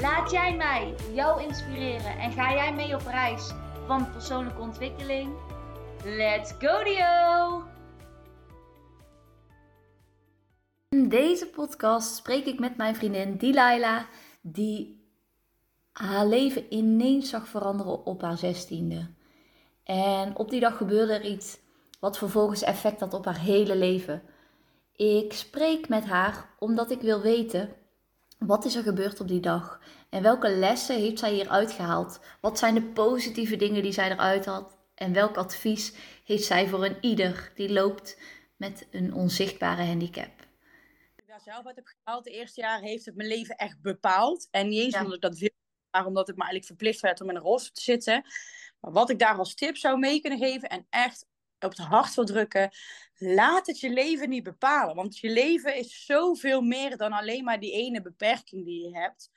Laat jij mij jou inspireren en ga jij mee op reis van persoonlijke ontwikkeling? Let's go Dio! In deze podcast spreek ik met mijn vriendin Delilah, die haar leven ineens zag veranderen op haar zestiende. En op die dag gebeurde er iets wat vervolgens effect had op haar hele leven. Ik spreek met haar omdat ik wil weten wat is er gebeurd op die dag en welke lessen heeft zij hieruit gehaald? Wat zijn de positieve dingen die zij eruit had en welk advies heeft zij voor een ieder die loopt met een onzichtbare handicap? Ik daar zelf uit heb gehaald. De eerste jaar heeft het mijn leven echt bepaald. En niet eens omdat ik dat wil, maar omdat het me eigenlijk verplicht werd om in een rolstoel te zitten. Maar wat ik daar als tip zou mee kunnen geven en echt op het hart wil drukken. Laat het je leven niet bepalen. Want je leven is zoveel meer dan alleen maar die ene beperking die je hebt.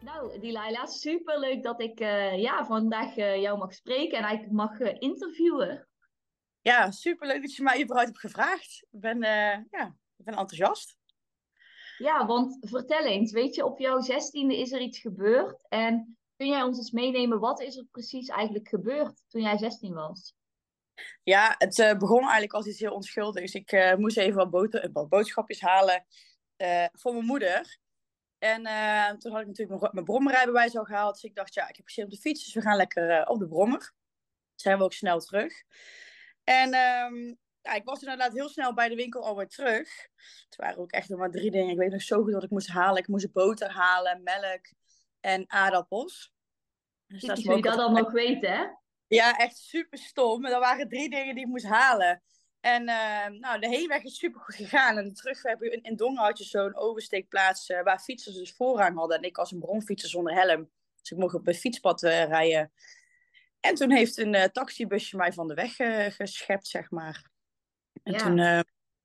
Nou, Delilah, super leuk dat ik uh, ja, vandaag uh, jou mag spreken en eigenlijk mag uh, interviewen. Ja, super leuk dat je mij überhaupt hebt gevraagd. Ik ben, ja, ik ben enthousiast. Ja, want vertel eens, weet je, op jouw zestiende is er iets gebeurd. En kun jij ons eens meenemen, wat is er precies eigenlijk gebeurd toen jij 16 was? Ja, het uh, begon eigenlijk als iets heel onschuldigs. Ik uh, moest even wat, wat boodschapjes halen uh, voor mijn moeder. En toen had ik natuurlijk mijn, mijn brommerrijbewijs al gehaald. Dus ik dacht, ja, ik heb gezien op de fiets, dus we gaan lekker op de brommer. Zijn we ook snel terug. En um, ja, ik was inderdaad heel snel bij de winkel alweer terug. Het waren ook echt nog maar drie dingen. Ik weet nog zo goed wat ik moest halen. Ik moest boter halen, melk en aardappels. Dus dat je dat dan nog weten, hè? Ja, echt super stom. Maar dat waren drie dingen die ik moest halen. En uh, nou, de heenweg is super goed gegaan. En de terugweg in, in Dongen had je zo'n oversteekplaats uh, waar fietsers dus voorrang hadden. En ik was een bronfietser zonder helm. Dus ik mocht op het fietspad uh, rijden. En toen heeft een taxibusje mij van de weg geschept, zeg maar. En ja. toen, uh,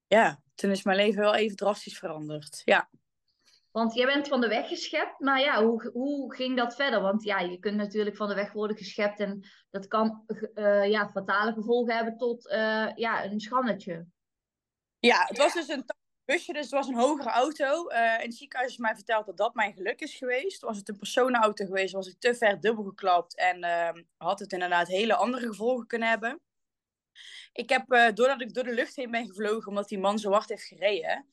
ja, toen is mijn leven wel even drastisch veranderd. Ja. Want jij bent van de weg geschept, maar ja, hoe, hoe ging dat verder? Want ja, je kunt natuurlijk van de weg worden geschept en dat kan uh, ja, fatale gevolgen hebben tot uh, ja, een schannetje. Ja, het was dus een busje, dus het was een hogere auto. Uh, in het ziekenhuis is mij verteld dat dat mijn geluk is geweest. Was het een personenauto geweest, was ik te ver dubbel geklapt en ehm, had het inderdaad hele andere gevolgen kunnen hebben. Ik heb, uh, doordat ik door de lucht heen ben gevlogen, omdat die man zo hard heeft gereden,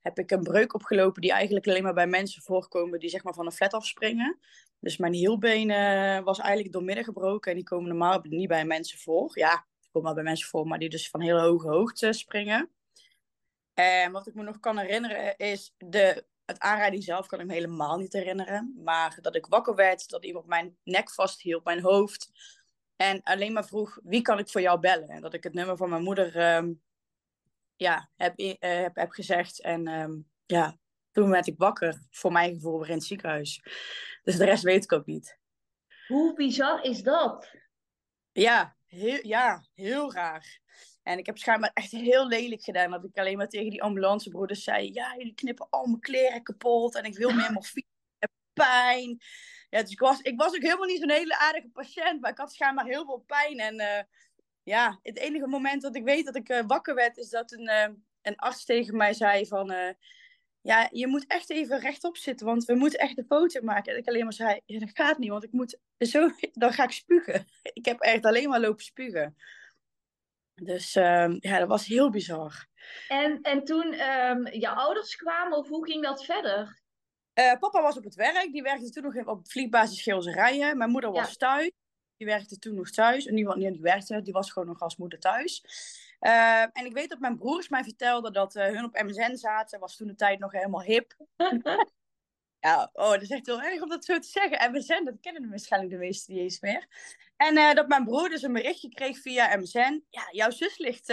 heb ik een breuk opgelopen die eigenlijk alleen maar bij mensen voorkomen die zeg maar van een flat afspringen. Dus mijn hielbeen uh, was eigenlijk doormidden gebroken en die komen normaal niet bij mensen voor. Ja, die komen wel bij mensen voor, maar die dus van heel hoge hoogte springen. En wat ik me nog kan herinneren is de, het aanrijding zelf kan ik me helemaal niet herinneren. Maar dat ik wakker werd, dat iemand mijn nek vasthield, mijn hoofd. En alleen maar vroeg, wie kan ik voor jou bellen? En dat ik het nummer van mijn moeder um, ja, heb, uh, heb, heb gezegd. En um, ja, toen werd ik wakker, voor mijn gevoel, weer in het ziekenhuis. Dus de rest weet ik ook niet. Hoe bizar is dat? Ja, heel, ja, heel raar. En ik heb schijnbaar echt heel lelijk gedaan. Dat ik alleen maar tegen die ambulancebroeders zei... Ja, jullie knippen al mijn kleren kapot. En ik wil meer morfine. Pijn. Ja, dus ik was, ik was ook helemaal niet zo'n hele aardige patiënt, maar ik had schijnbaar heel veel pijn. En uh, ja, het enige moment dat ik weet dat ik uh, wakker werd, is dat een, uh, een arts tegen mij zei van... ja, je moet echt even rechtop zitten, want we moeten echt een foto maken. En ik alleen maar zei, ja, dat gaat niet, want ik moet zo... Dan ga ik spugen. ik heb echt alleen maar lopen spugen. Dus uh, ja, dat was heel bizar. En, en toen um, je ouders kwamen, of hoe ging dat verder? Uh, papa was op het werk, die werkte toen nog op vliegbasis Schilzerijen. Mijn moeder was ja. thuis, die werkte toen nog thuis. En die, die werkte, die was gewoon nog als moeder thuis. Uh, en ik weet dat mijn broers mij vertelden dat uh, hun op MSN zaten. Was toen de tijd nog helemaal hip. ja, oh, dat is echt heel erg om dat zo te zeggen. MSN, dat kennen waarschijnlijk de meesten niet eens meer. En dat mijn broer dus een berichtje kreeg via MSN. Ja, jouw zus ligt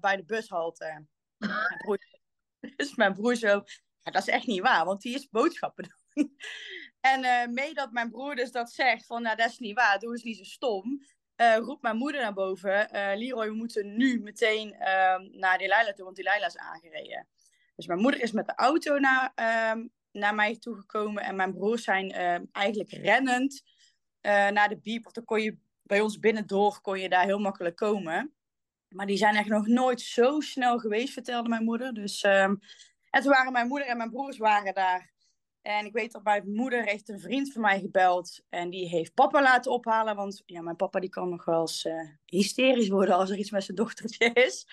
bij de bushalte. mijn broer, dus mijn broer zo, dat is echt niet waar, want die is boodschappen doen. en uh, mee dat mijn broer dus dat zegt, van nou dat is niet waar, doe eens niet zo stom. roept mijn moeder naar boven, Leroy, we moeten nu meteen ehm, naar Delilah toe, want Delilah is aangereden. Dus mijn moeder is met de auto naar, um, naar mij toegekomen en mijn broers zijn ehm, eigenlijk rennend naar de biep. Of dan kon je bij ons binnendoor kon je daar heel makkelijk komen. Maar die zijn echt nog nooit zo snel geweest, vertelde mijn moeder. Dus, en toen waren mijn moeder en mijn broers waren daar. En ik weet dat mijn moeder heeft een vriend van mij gebeld. En die heeft papa laten ophalen. Want ja, mijn papa die kan nog wel eens uh, hysterisch worden als er iets met zijn dochtertje is.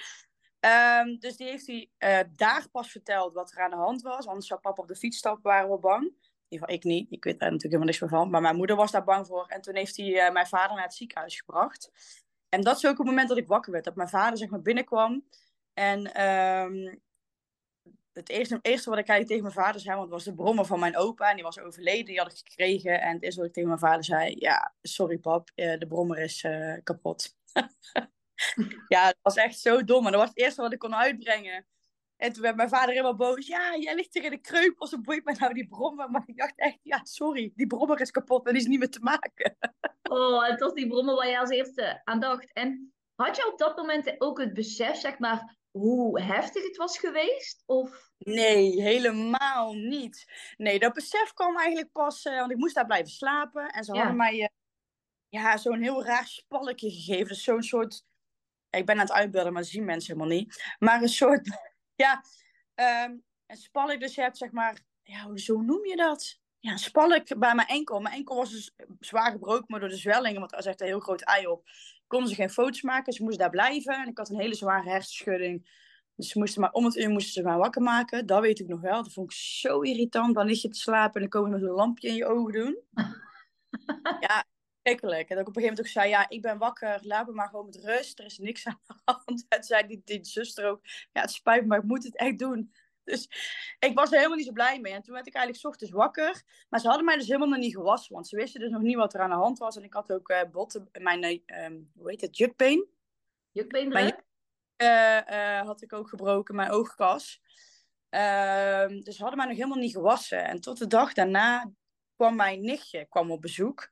Um, dus die heeft hij uh, daar pas verteld wat er aan de hand was. Anders zou papa op de fiets stappen, waren we bang. In ieder geval ik niet. Ik weet daar natuurlijk helemaal niks meer van. Maar mijn moeder was daar bang voor. En toen heeft hij uh, mijn vader naar het ziekenhuis gebracht. En dat is ook het moment dat ik wakker werd. Dat mijn vader zeg maar binnenkwam. En um, het eerste, eerste wat ik eigenlijk tegen mijn vader zei, want het was de brommer van mijn opa. En die was overleden, die had ik gekregen. En het eerste wat ik tegen mijn vader zei, ja, sorry pap, uh, de brommer is uh, kapot. ja, dat was echt zo dom. En dat was het eerste wat ik kon uitbrengen. En toen werd mijn vader helemaal boos. Ja, jij ligt hier in de kreupels. Zo boeit mij nou die brommer. Maar ik dacht echt, ja, sorry. Die brommer is kapot en die is niet meer te maken. oh, het was die brommer waar je als eerste aan dacht. En had je op dat moment ook het besef, zeg maar, hoe heftig het was geweest? Of... Nee, helemaal niet. Nee, dat besef kwam eigenlijk pas... Uh, want ik moest daar blijven slapen. En ze hadden mij uh, ja, zo'n heel raar spalletje gegeven. Dus zo'n soort... Ik ben aan het uitbeelden, maar zien mensen helemaal niet. Maar een soort ja, um, een spalk dus je hebt, zeg maar, ja, hoe noem je dat? Ja, een spalk bij mijn enkel. Mijn enkel was dus zwaar gebroken, maar door de zwellingen, want er echt een heel groot ei op, konden ze geen foto's maken. Ze moesten daar blijven en ik had een hele zware hersenschudding. Dus ze moesten maar om het uur moesten ze mij wakker maken. Dat weet ik nog wel. Dat vond ik zo irritant. Dan lig je te slapen en dan komen er zo'n lampje in je ogen doen. ja, verschrikkelijk. En dat ik op een gegeven moment ook zei, ja, ik ben wakker, laat me maar gewoon met rust, er is niks aan de hand. En zei die, die zuster ook, ja, het spijt me, maar ik moet het echt doen. Dus ik was er helemaal niet zo blij mee. En toen werd ik eigenlijk ochtends wakker. Maar ze hadden mij dus helemaal nog niet gewassen. Want ze wisten dus nog niet wat er aan de hand was. En ik had ook uh, botten, mijn, uh, hoe heet het, jukbeen. Jukbeen mijn, uh, had ik ook gebroken, mijn oogkas. Ehm, dus ze hadden mij nog helemaal niet gewassen. En tot de dag daarna kwam mijn nichtje kwam op bezoek.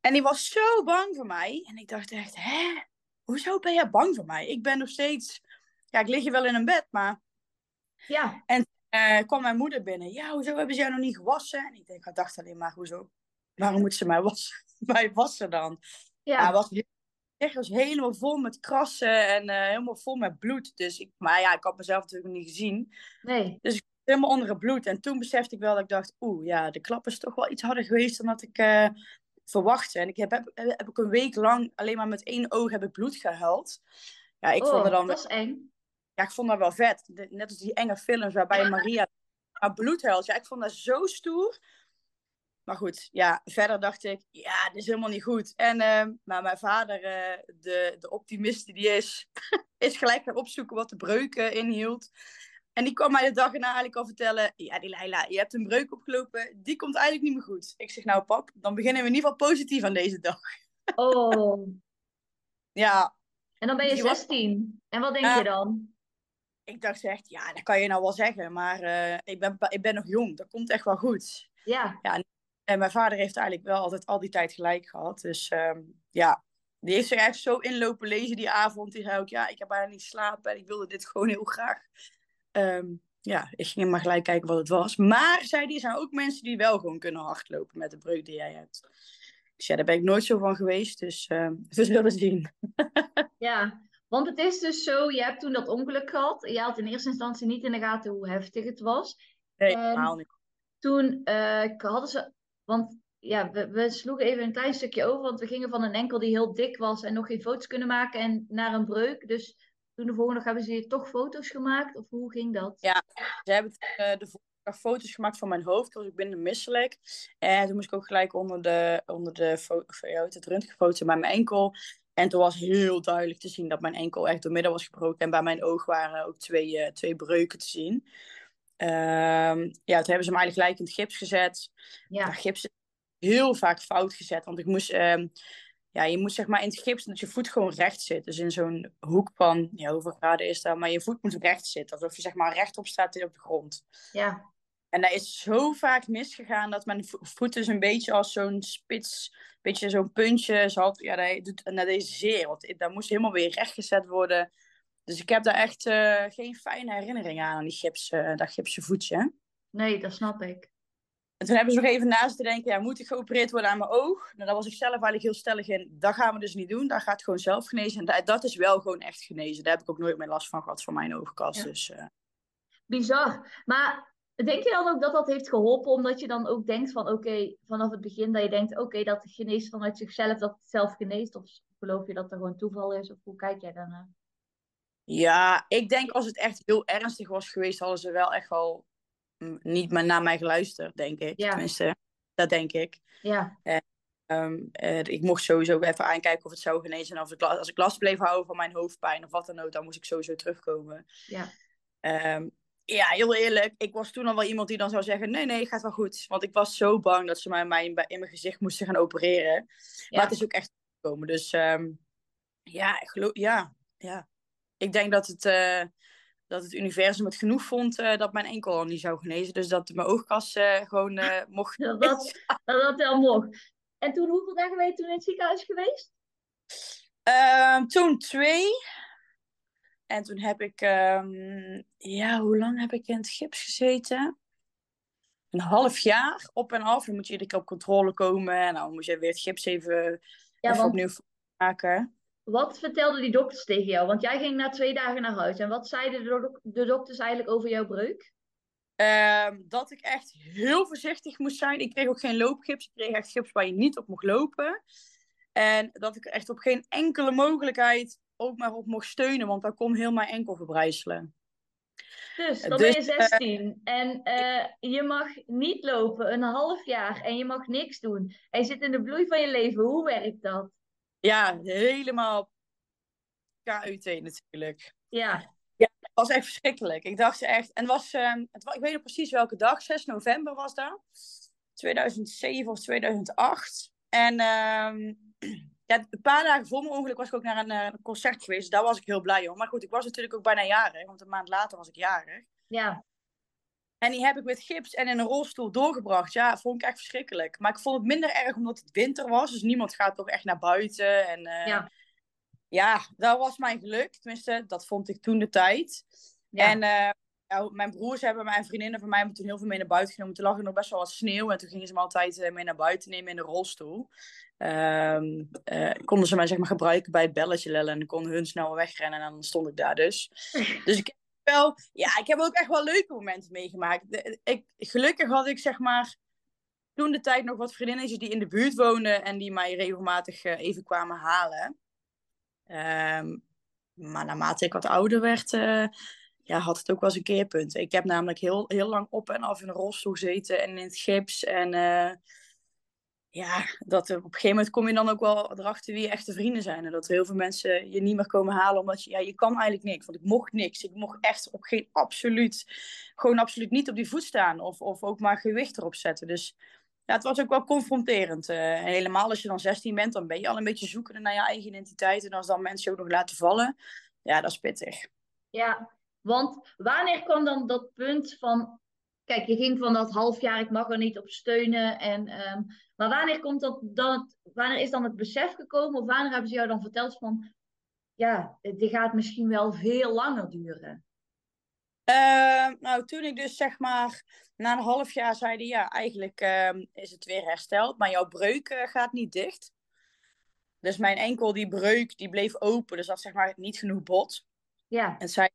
En die was zo bang voor mij. En ik dacht echt, hè? Hoezo ben je bang voor mij? Ik ben nog steeds... Ja, ik lig hier wel in een bed, maar... Ja. En uh, kwam mijn moeder binnen. Ja, hoezo hebben ze jou nog niet gewassen? En ik, denk, ik dacht alleen maar, hoezo? Waarom moet ze mij wassen, mij wassen dan? Ja. ja was, echt was helemaal vol met krassen en uh, helemaal vol met bloed. Dus ik, maar ja, ik had mezelf natuurlijk niet gezien. Nee. Dus ik helemaal onder het bloed. En toen besefte ik wel dat ik dacht, oeh, ja, de klap is toch wel iets harder geweest dan dat ik... Uh, verwachten. En ik heb, heb, heb ik een week lang alleen maar met één oog heb ik bloed gehuild. Ja, ik oh, vond het dan... dat is eng. Ja, ik vond dat wel vet. net als die enge films waarbij Maria maar bloed huilt. Ja, ik vond dat zo stoer. Maar goed, ja, verder dacht ik, ja, dit is helemaal niet goed. En uh, maar mijn vader, uh, de, de optimist die is, is gelijk gaan opzoeken wat de breuken inhield. En die kwam mij de dag erna eigenlijk al vertellen... Ja, die Leila, je hebt een breuk opgelopen. Die komt eigenlijk niet meer goed. Ik zeg, nou pap, dan beginnen we in ieder geval positief aan deze dag. Oh. ja. En dan ben je 16. En wat denk uh, je dan? Ik dacht echt, ja, dat kan je nou wel zeggen. Maar uh, ik, ben, ik ben nog jong. Dat komt echt wel goed. Ja. ja. En mijn vader heeft eigenlijk wel altijd al die tijd gelijk gehad. Dus um, ja, die heeft zich echt zo inlopen lezen die avond. Die zei ook, ja, ik heb bijna niet slapen. En ik wilde dit gewoon heel graag. Um, ja, ik ging maar gelijk kijken wat het was. Maar, zei die, zijn ook mensen die wel gewoon kunnen hardlopen met de breuk die jij hebt. Dus ja, daar ben ik nooit zo van geweest. Dus uh, we zullen zien. ja, want het is dus zo, je hebt toen dat ongeluk gehad. Je had in eerste instantie niet in de gaten hoe heftig het was. Nee, helemaal niet. Toen uh, hadden ze, want ja, we, we, sloegen even een klein stukje over, want we gingen van een enkel die heel dik was en nog geen foto's kunnen maken en naar een breuk. Dus toen de volgende dag hebben ze toch foto's gemaakt? Of hoe ging dat? Ja, ze hebben uh, de volgende dag foto's gemaakt van mijn hoofd. Toen was ik binnen misselijk. En toen moest ik ook gelijk onder de, onder de ja, het röntgenfoto bij mijn enkel. En toen was heel duidelijk te zien dat mijn enkel echt doormidden was gebroken. En bij mijn oog waren ook twee, uh, twee breuken te zien. Um, ja, toen hebben ze me eigenlijk gelijk in het gips gezet. Ja. Maar gips is heel vaak fout gezet. Want ik moest... Um, ja, je moet zeg maar in het gips dat je voet gewoon recht zit. Dus in zo'n hoek van, ja, hoeveel graden is dat? Maar je voet moet recht zitten, alsof je zeg maar rechtop staat op de grond. Ja. En dat is zo vaak misgegaan dat mijn voet dus een beetje als zo'n spits, beetje zo'n puntje zat. Ja, dat, doet, en dat is zeer, want dat moest helemaal weer rechtgezet worden. Dus ik heb daar echt uh, geen fijne herinneringen aan, aan die gips, uh, dat gipsen voetje. Nee, dat snap ik. En toen hebben ze nog even naast te denken, ja, moet ik geopereerd worden aan mijn oog? Nou, daar was ik zelf eigenlijk heel stellig in. Dat gaan we dus niet doen. Dat gaat gewoon zelf genezen. En dat, dat is wel gewoon echt genezen. Daar heb ik ook nooit meer last van gehad van mijn oogkast. Dus, uh... Bizar. Maar denk je dan ook dat dat heeft geholpen? Omdat je dan ook denkt van, oké, vanaf het begin dat je denkt, oké, dat geneest vanuit zichzelf, dat het zelf geneest? Of geloof je dat er gewoon toeval is? Of hoe kijk jij daarnaar? Ja, ik denk als het echt heel ernstig was geweest, hadden ze wel echt wel niet naar mij geluisterd, denk ik. Ja. Tenminste, dat denk ik. Ja. En, um, ik mocht sowieso even aankijken of het zou genezen. En of ik, als ik last bleef houden van mijn hoofdpijn of wat dan ook, dan moest ik sowieso terugkomen. Ja. Um, ja, heel eerlijk. Ik was toen al wel iemand die dan zou zeggen: nee, nee, gaat wel goed. Want ik was zo bang dat ze mij, mij in, mijn gezicht moesten gaan opereren. Ja. Maar het is ook echt gekomen. Dus um, ja, ik geloof, ja, ja. Ik denk dat het, uh, dat het universum het genoeg vond uh, dat mijn enkel al niet zou genezen. Dus dat mijn oogkas uh, gewoon mocht. dat, dat, dat dat wel mocht. En toen, hoeveel dagen ben je toen in het ziekenhuis geweest? Ehm, toen twee. En toen heb ik, um, ja, hoe lang heb ik in het gips gezeten? Een half jaar op en af. Dan moet je iedere keer op controle komen. En dan moet je weer het gips even, ja, even opnieuw maken. Wat vertelden die dokters tegen jou? Want jij ging na twee dagen naar huis. En wat zeiden de, de dokters eigenlijk over jouw breuk? Um, dat ik echt heel voorzichtig moest zijn. Ik kreeg ook geen loopgips. Ik kreeg echt gips waar je niet op mocht lopen. En dat ik echt op geen enkele mogelijkheid ook maar op mocht steunen, want dan kon heel mijn enkel verbrijzelen. Dus dan ben je 16 dus, uh, en uh, je mag niet lopen een half jaar en je mag niks doen. En je zit in de bloei van je leven. Hoe werkt dat? Ja, helemaal KUT natuurlijk. Ja. Ja, het was echt verschrikkelijk. Ik dacht echt, en was, uh, het was, ik weet nog precies welke dag, 6 november was dat. 2007 of 2008. En ehm, ja, een paar dagen voor mijn ongeluk was ik ook naar een, een, concert geweest. Daar was ik heel blij om. Maar goed, ik was natuurlijk ook bijna jarig. Want een maand later was ik jarig. Ja. En die heb ik met gips en in een rolstoel doorgebracht. Ja, vond ik echt verschrikkelijk. Maar ik vond het minder erg omdat het winter was. Dus niemand gaat toch echt naar buiten. En, uh, ja. ja, dat was mijn geluk. Tenminste, dat vond ik toen de tijd. Ja. En uh, ja, mijn broers hebben mijn vriendinnen van mij hebben toen heel veel mee naar buiten genomen. Toen lag er nog best wel wat sneeuw. En toen gingen ze me altijd eh, mee naar buiten nemen in de rolstoel. Um, uh, konden ze mij zeg maar gebruiken bij het belletje lellen. En dan konden hun snel wegrennen. En dan stond ik daar dus. dus ik heb wel... Ja, ik heb ook echt wel leuke momenten meegemaakt. Ik, gelukkig had ik zeg maar... Toen de tijd nog wat vriendinnetjes die in de buurt woonden. En die mij regelmatig uh, even kwamen halen. Um, maar naarmate ik wat ouder werd ja, had het ook wel eens een keerpunt. Ik heb namelijk heel, heel lang op en af in een rolstoel gezeten en in het gips. En uh, ja, dat, op een gegeven moment kom je dan ook wel erachter wie je echte vrienden zijn. En dat heel veel mensen je niet meer komen halen omdat je, ja, je kan eigenlijk niks. Want ik mocht niks. Ik mocht echt op geen absoluut, gewoon absoluut niet op die voet staan. Of, of ook maar gewicht erop zetten. Dus ja, het was ook wel confronterend. Uh, helemaal als je dan 16 bent, dan ben je al een beetje zoekende naar je eigen identiteit. En als dan mensen je ook nog laten vallen, ja, dat is pittig. Ja, want wanneer kwam dan dat punt van, kijk, je ging van dat half jaar, ik mag er niet op steunen. En, um, maar wanneer, komt dat dan het, wanneer is dan het besef gekomen? Of wanneer hebben ze jou dan verteld van, ja, dit gaat misschien wel veel langer duren? Uh, nou, toen ik dus zeg maar na een half jaar zeiden, ja, eigenlijk uh, is het weer hersteld, maar jouw breuk uh, gaat niet dicht. Dus mijn enkel, die breuk, die bleef open, dus dat zeg maar niet genoeg bot. Ja. En zij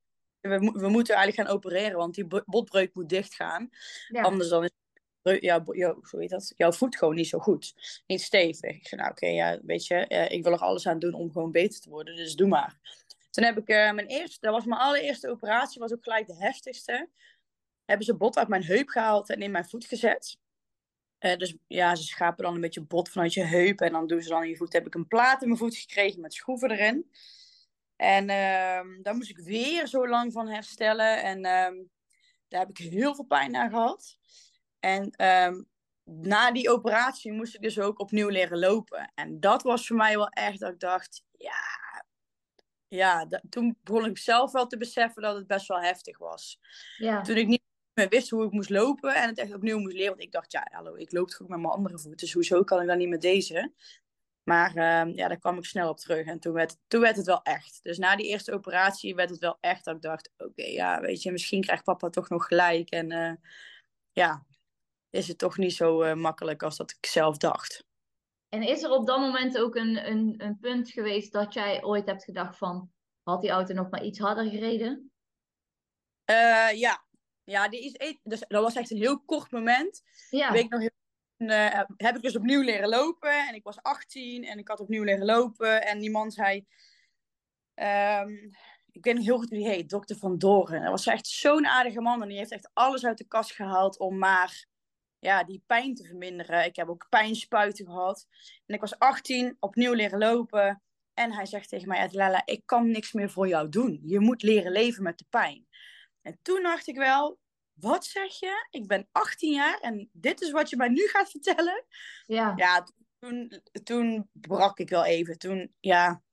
we, we moeten eigenlijk gaan opereren, want die botbreuk moet dichtgaan. Ja. Anders dan is ja, jou, zo heet dat, jouw voet gewoon niet zo goed. Niet stevig. Ik zei, nou oké, ja, weet je, uh, ik wil er alles aan doen om gewoon beter te worden, dus doe maar. Toen heb ik uh, mijn eerste, dat was mijn allereerste operatie, was ook gelijk de heftigste. Hebben ze bot uit mijn heup gehaald en in mijn voet gezet. Uh, dus ja, ze schapen dan een beetje bot vanuit je heup en dan doen ze dan in je voet. Heb ik een plaat in mijn voet gekregen met schroeven erin. En um, daar moest ik weer zo lang van herstellen. En um, daar heb ik heel veel pijn aan gehad. En um, na die operatie moest ik dus ook opnieuw leren lopen. En dat was voor mij wel echt dat ik dacht, ja, ja toen begon ik zelf wel te beseffen dat het best wel heftig was. Ja. Toen ik niet meer wist hoe ik moest lopen en het echt opnieuw moest leren. Want ik dacht, ja, hallo, ik loop toch met mijn andere voet. Dus hoezo kan ik dan niet met deze? Maar uh, ja, daar kwam ik snel op terug. En toen werd, toen werd het wel echt. Dus na die eerste operatie werd het wel echt dat ik dacht... Oké, ja, weet je, misschien krijgt papa toch nog gelijk. En uh, ja, is het toch niet zo uh, makkelijk als dat ik zelf dacht. En is er op dat moment ook een, een, een punt geweest dat jij ooit hebt gedacht van... Had die auto nog maar iets harder gereden? ja. ja, die is, dus dat was echt een heel kort moment. Ja. Weet ik nog heel uh, heb ik dus opnieuw leren lopen. En ik was 18 en ik had opnieuw leren lopen. En die man zei... Um, ik weet nog heel goed hoe die heet, dokter Van Doren. Dat was echt zo'n aardige man. En die heeft echt alles uit de kast gehaald om maar ja, die pijn te verminderen. Ik heb ook pijnspuiten gehad. En ik was 18, opnieuw leren lopen. En hij zegt tegen mij, Lala, ik kan niks meer voor jou doen. Je moet leren leven met de pijn. En toen dacht ik wel, wat zeg je? Ik ben 18 jaar en dit is wat je mij nu gaat vertellen? Ja. Ja, toen, toen brak ik wel even. Toen, ja,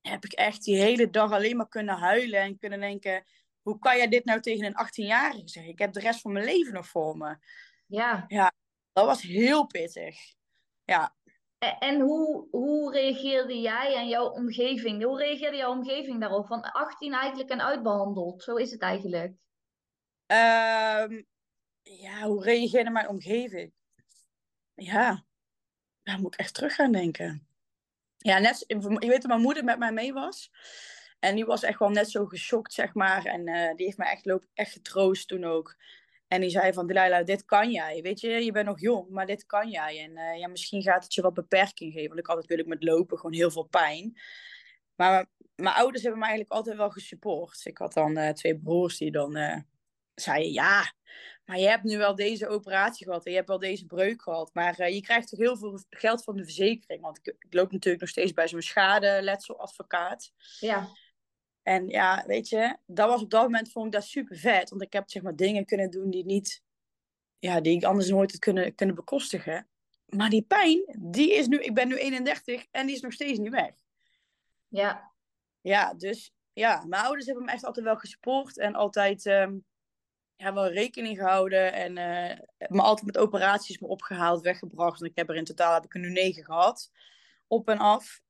heb ik echt die hele dag alleen maar kunnen huilen en kunnen denken... Hoe kan jij dit nou tegen een 18-jarige zeggen? Ik heb de rest van mijn leven nog voor me. Ja. Ja, dat was heel pittig. Ja. En hoe, hoe reageerde jij en jouw omgeving? Hoe reageerde jouw omgeving daarop? Van 18 eigenlijk en uitbehandeld. Zo is het eigenlijk. Um, ja, hoe reageerde mijn omgeving? Ja, daar moet ik echt terug gaan denken. Ja, net, je weet dat mijn moeder met mij mee was. En die was echt wel net zo geschokt, zeg maar. En uh, die heeft mij echt, loop, echt getroost toen ook. En die zei van, Delilah, dit kan jij. Weet je, je bent nog jong, maar dit kan jij. En uh, ja, misschien gaat het je wat beperking geven. Want ik had natuurlijk met lopen gewoon heel veel pijn. Maar mijn ouders hebben me eigenlijk altijd wel gesupport. Ik had dan uh, twee broers die dan zei je, ja, maar je hebt nu wel deze operatie gehad en je hebt wel deze breuk gehad. Maar uh, je krijgt toch heel veel geld van de verzekering. Want ik, ik loop natuurlijk nog steeds bij zo'n schadeletseladvocaat. Ja. En ja, weet je, dat was op dat moment vond ik dat super vet. Want ik heb zeg maar dingen kunnen doen die niet, ja, die ik anders nooit had kunnen, kunnen bekostigen. Maar die pijn, die is nu, ik ben nu 31 en die is nog steeds niet weg. Ja. Ja, dus ja, mijn ouders hebben me echt altijd wel gesupport en altijd um, ja, wel rekening gehouden. En uh, me altijd met operaties me opgehaald, weggebracht. En ik heb er in totaal heb ik er nu negen gehad. Op en af.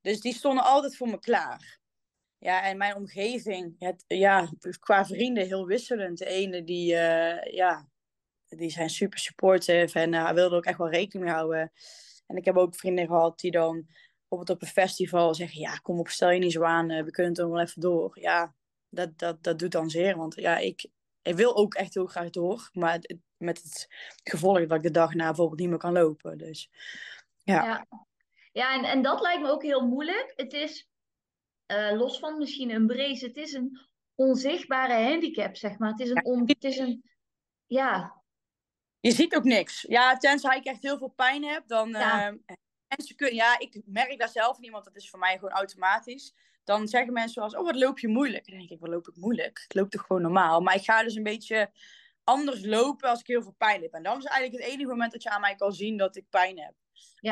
Dus die stonden altijd voor me klaar. Ja, en mijn omgeving, het, ja, qua vrienden heel wisselend. De ene die, uh, ja, die zijn super supportive en uh, wilde ook echt wel rekening mee houden. En ik heb ook vrienden gehad die dan bijvoorbeeld op een festival zeggen: Ja, kom op, stel je niet zo aan, we kunnen het wel even door. Ja, dat, dat, dat doet dan zeer. Want ja, ik, ik wil ook echt heel graag door. Maar met het gevolg dat ik de dag na bijvoorbeeld niet meer kan lopen. Dus ja. Ja, ja en, en dat lijkt me ook heel moeilijk. Het is, uh, los van misschien een brace, het is een onzichtbare handicap, zeg maar. Het is een, on, het is een ja. Je ziet ook niks. Ja, tenzij ik echt heel veel pijn heb, dan... Ja. Uh, mensen kunnen, ja, ik merk daar zelf niet, want dat is voor mij gewoon automatisch dan zeggen mensen zoals, oh wat loop je moeilijk? Dan denk ik, wat loop ik moeilijk? Ik loop toch gewoon normaal? Maar ik ga dus een beetje anders lopen als ik heel veel pijn heb. En dan is eigenlijk het enige moment dat je aan mij kan zien dat ik pijn heb.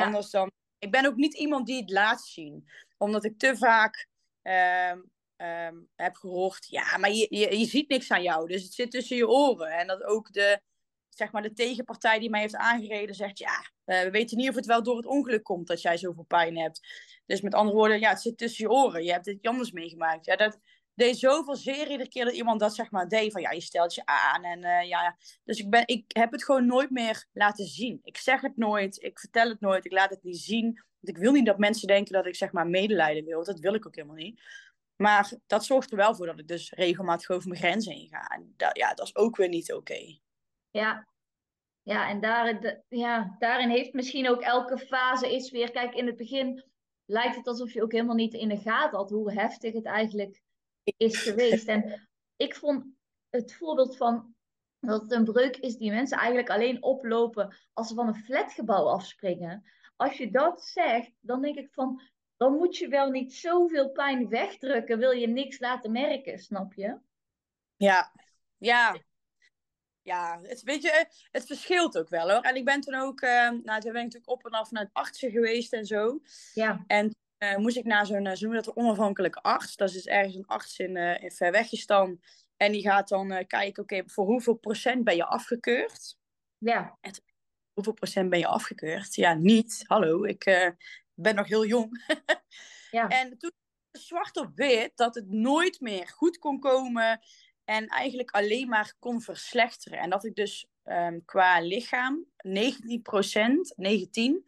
Anders dan... Ik ben ook niet iemand die het laat zien. Omdat ik te vaak ehm, ehm, heb gehoord, ja, maar je, je, je ziet niks aan jou. Dus het zit tussen je oren. En dat ook de, zeg maar, de tegenpartij die mij heeft aangereden zegt, ja, eh, we weten niet of het wel door het ongeluk komt dat jij zoveel pijn hebt. Dus met andere woorden, ja, het zit tussen je oren. Je hebt het anders meegemaakt. Ja, dat deed zoveel zeer iedere keer dat iemand dat zeg maar deed. Van ja, je stelt je aan. En uh, ja, dus ik, ben, ik heb het gewoon nooit meer laten zien. Ik zeg het nooit. Ik vertel het nooit. Ik laat het niet zien. Want ik wil niet dat mensen denken dat ik zeg maar medelijden wil. Dat wil ik ook helemaal niet. Maar dat zorgt er wel voor dat ik dus regelmatig over mijn grenzen heen ga. En dat, ja, dat is ook weer niet oké. Ja, ja, en daarin, ja, daarin heeft misschien ook elke fase is weer. Kijk, in het begin lijkt het alsof je ook helemaal niet in de gaten had hoe heftig het eigenlijk is geweest. En ik vond het voorbeeld van dat het een breuk is die mensen eigenlijk alleen oplopen als ze van een flatgebouw afspringen. Als je dat zegt, dan denk ik van, dan moet je wel niet zoveel pijn wegdrukken, wil je niks laten merken, snap je? Ja, ja. Ja, het, weet je, het verschilt ook wel hoor. En ik ben toen ook, uh, nou, toen ben ik natuurlijk op en af naar het artsen geweest en zo. Ja. En uh, moest ik naar zo'n, zo dat, onafhankelijke arts. Dat is dus ergens een arts in, uh, in Verwegistan. En die gaat dan kijken, oké, voor hoeveel procent ben je afgekeurd? Ja. En hoeveel procent ben je afgekeurd? Ja, niet. Hallo, ik ben nog heel jong. ja. En toen zwart op wit dat het nooit meer goed kon komen en eigenlijk alleen maar kon verslechteren. En dat ik dus um, qua lichaam 19%, 19,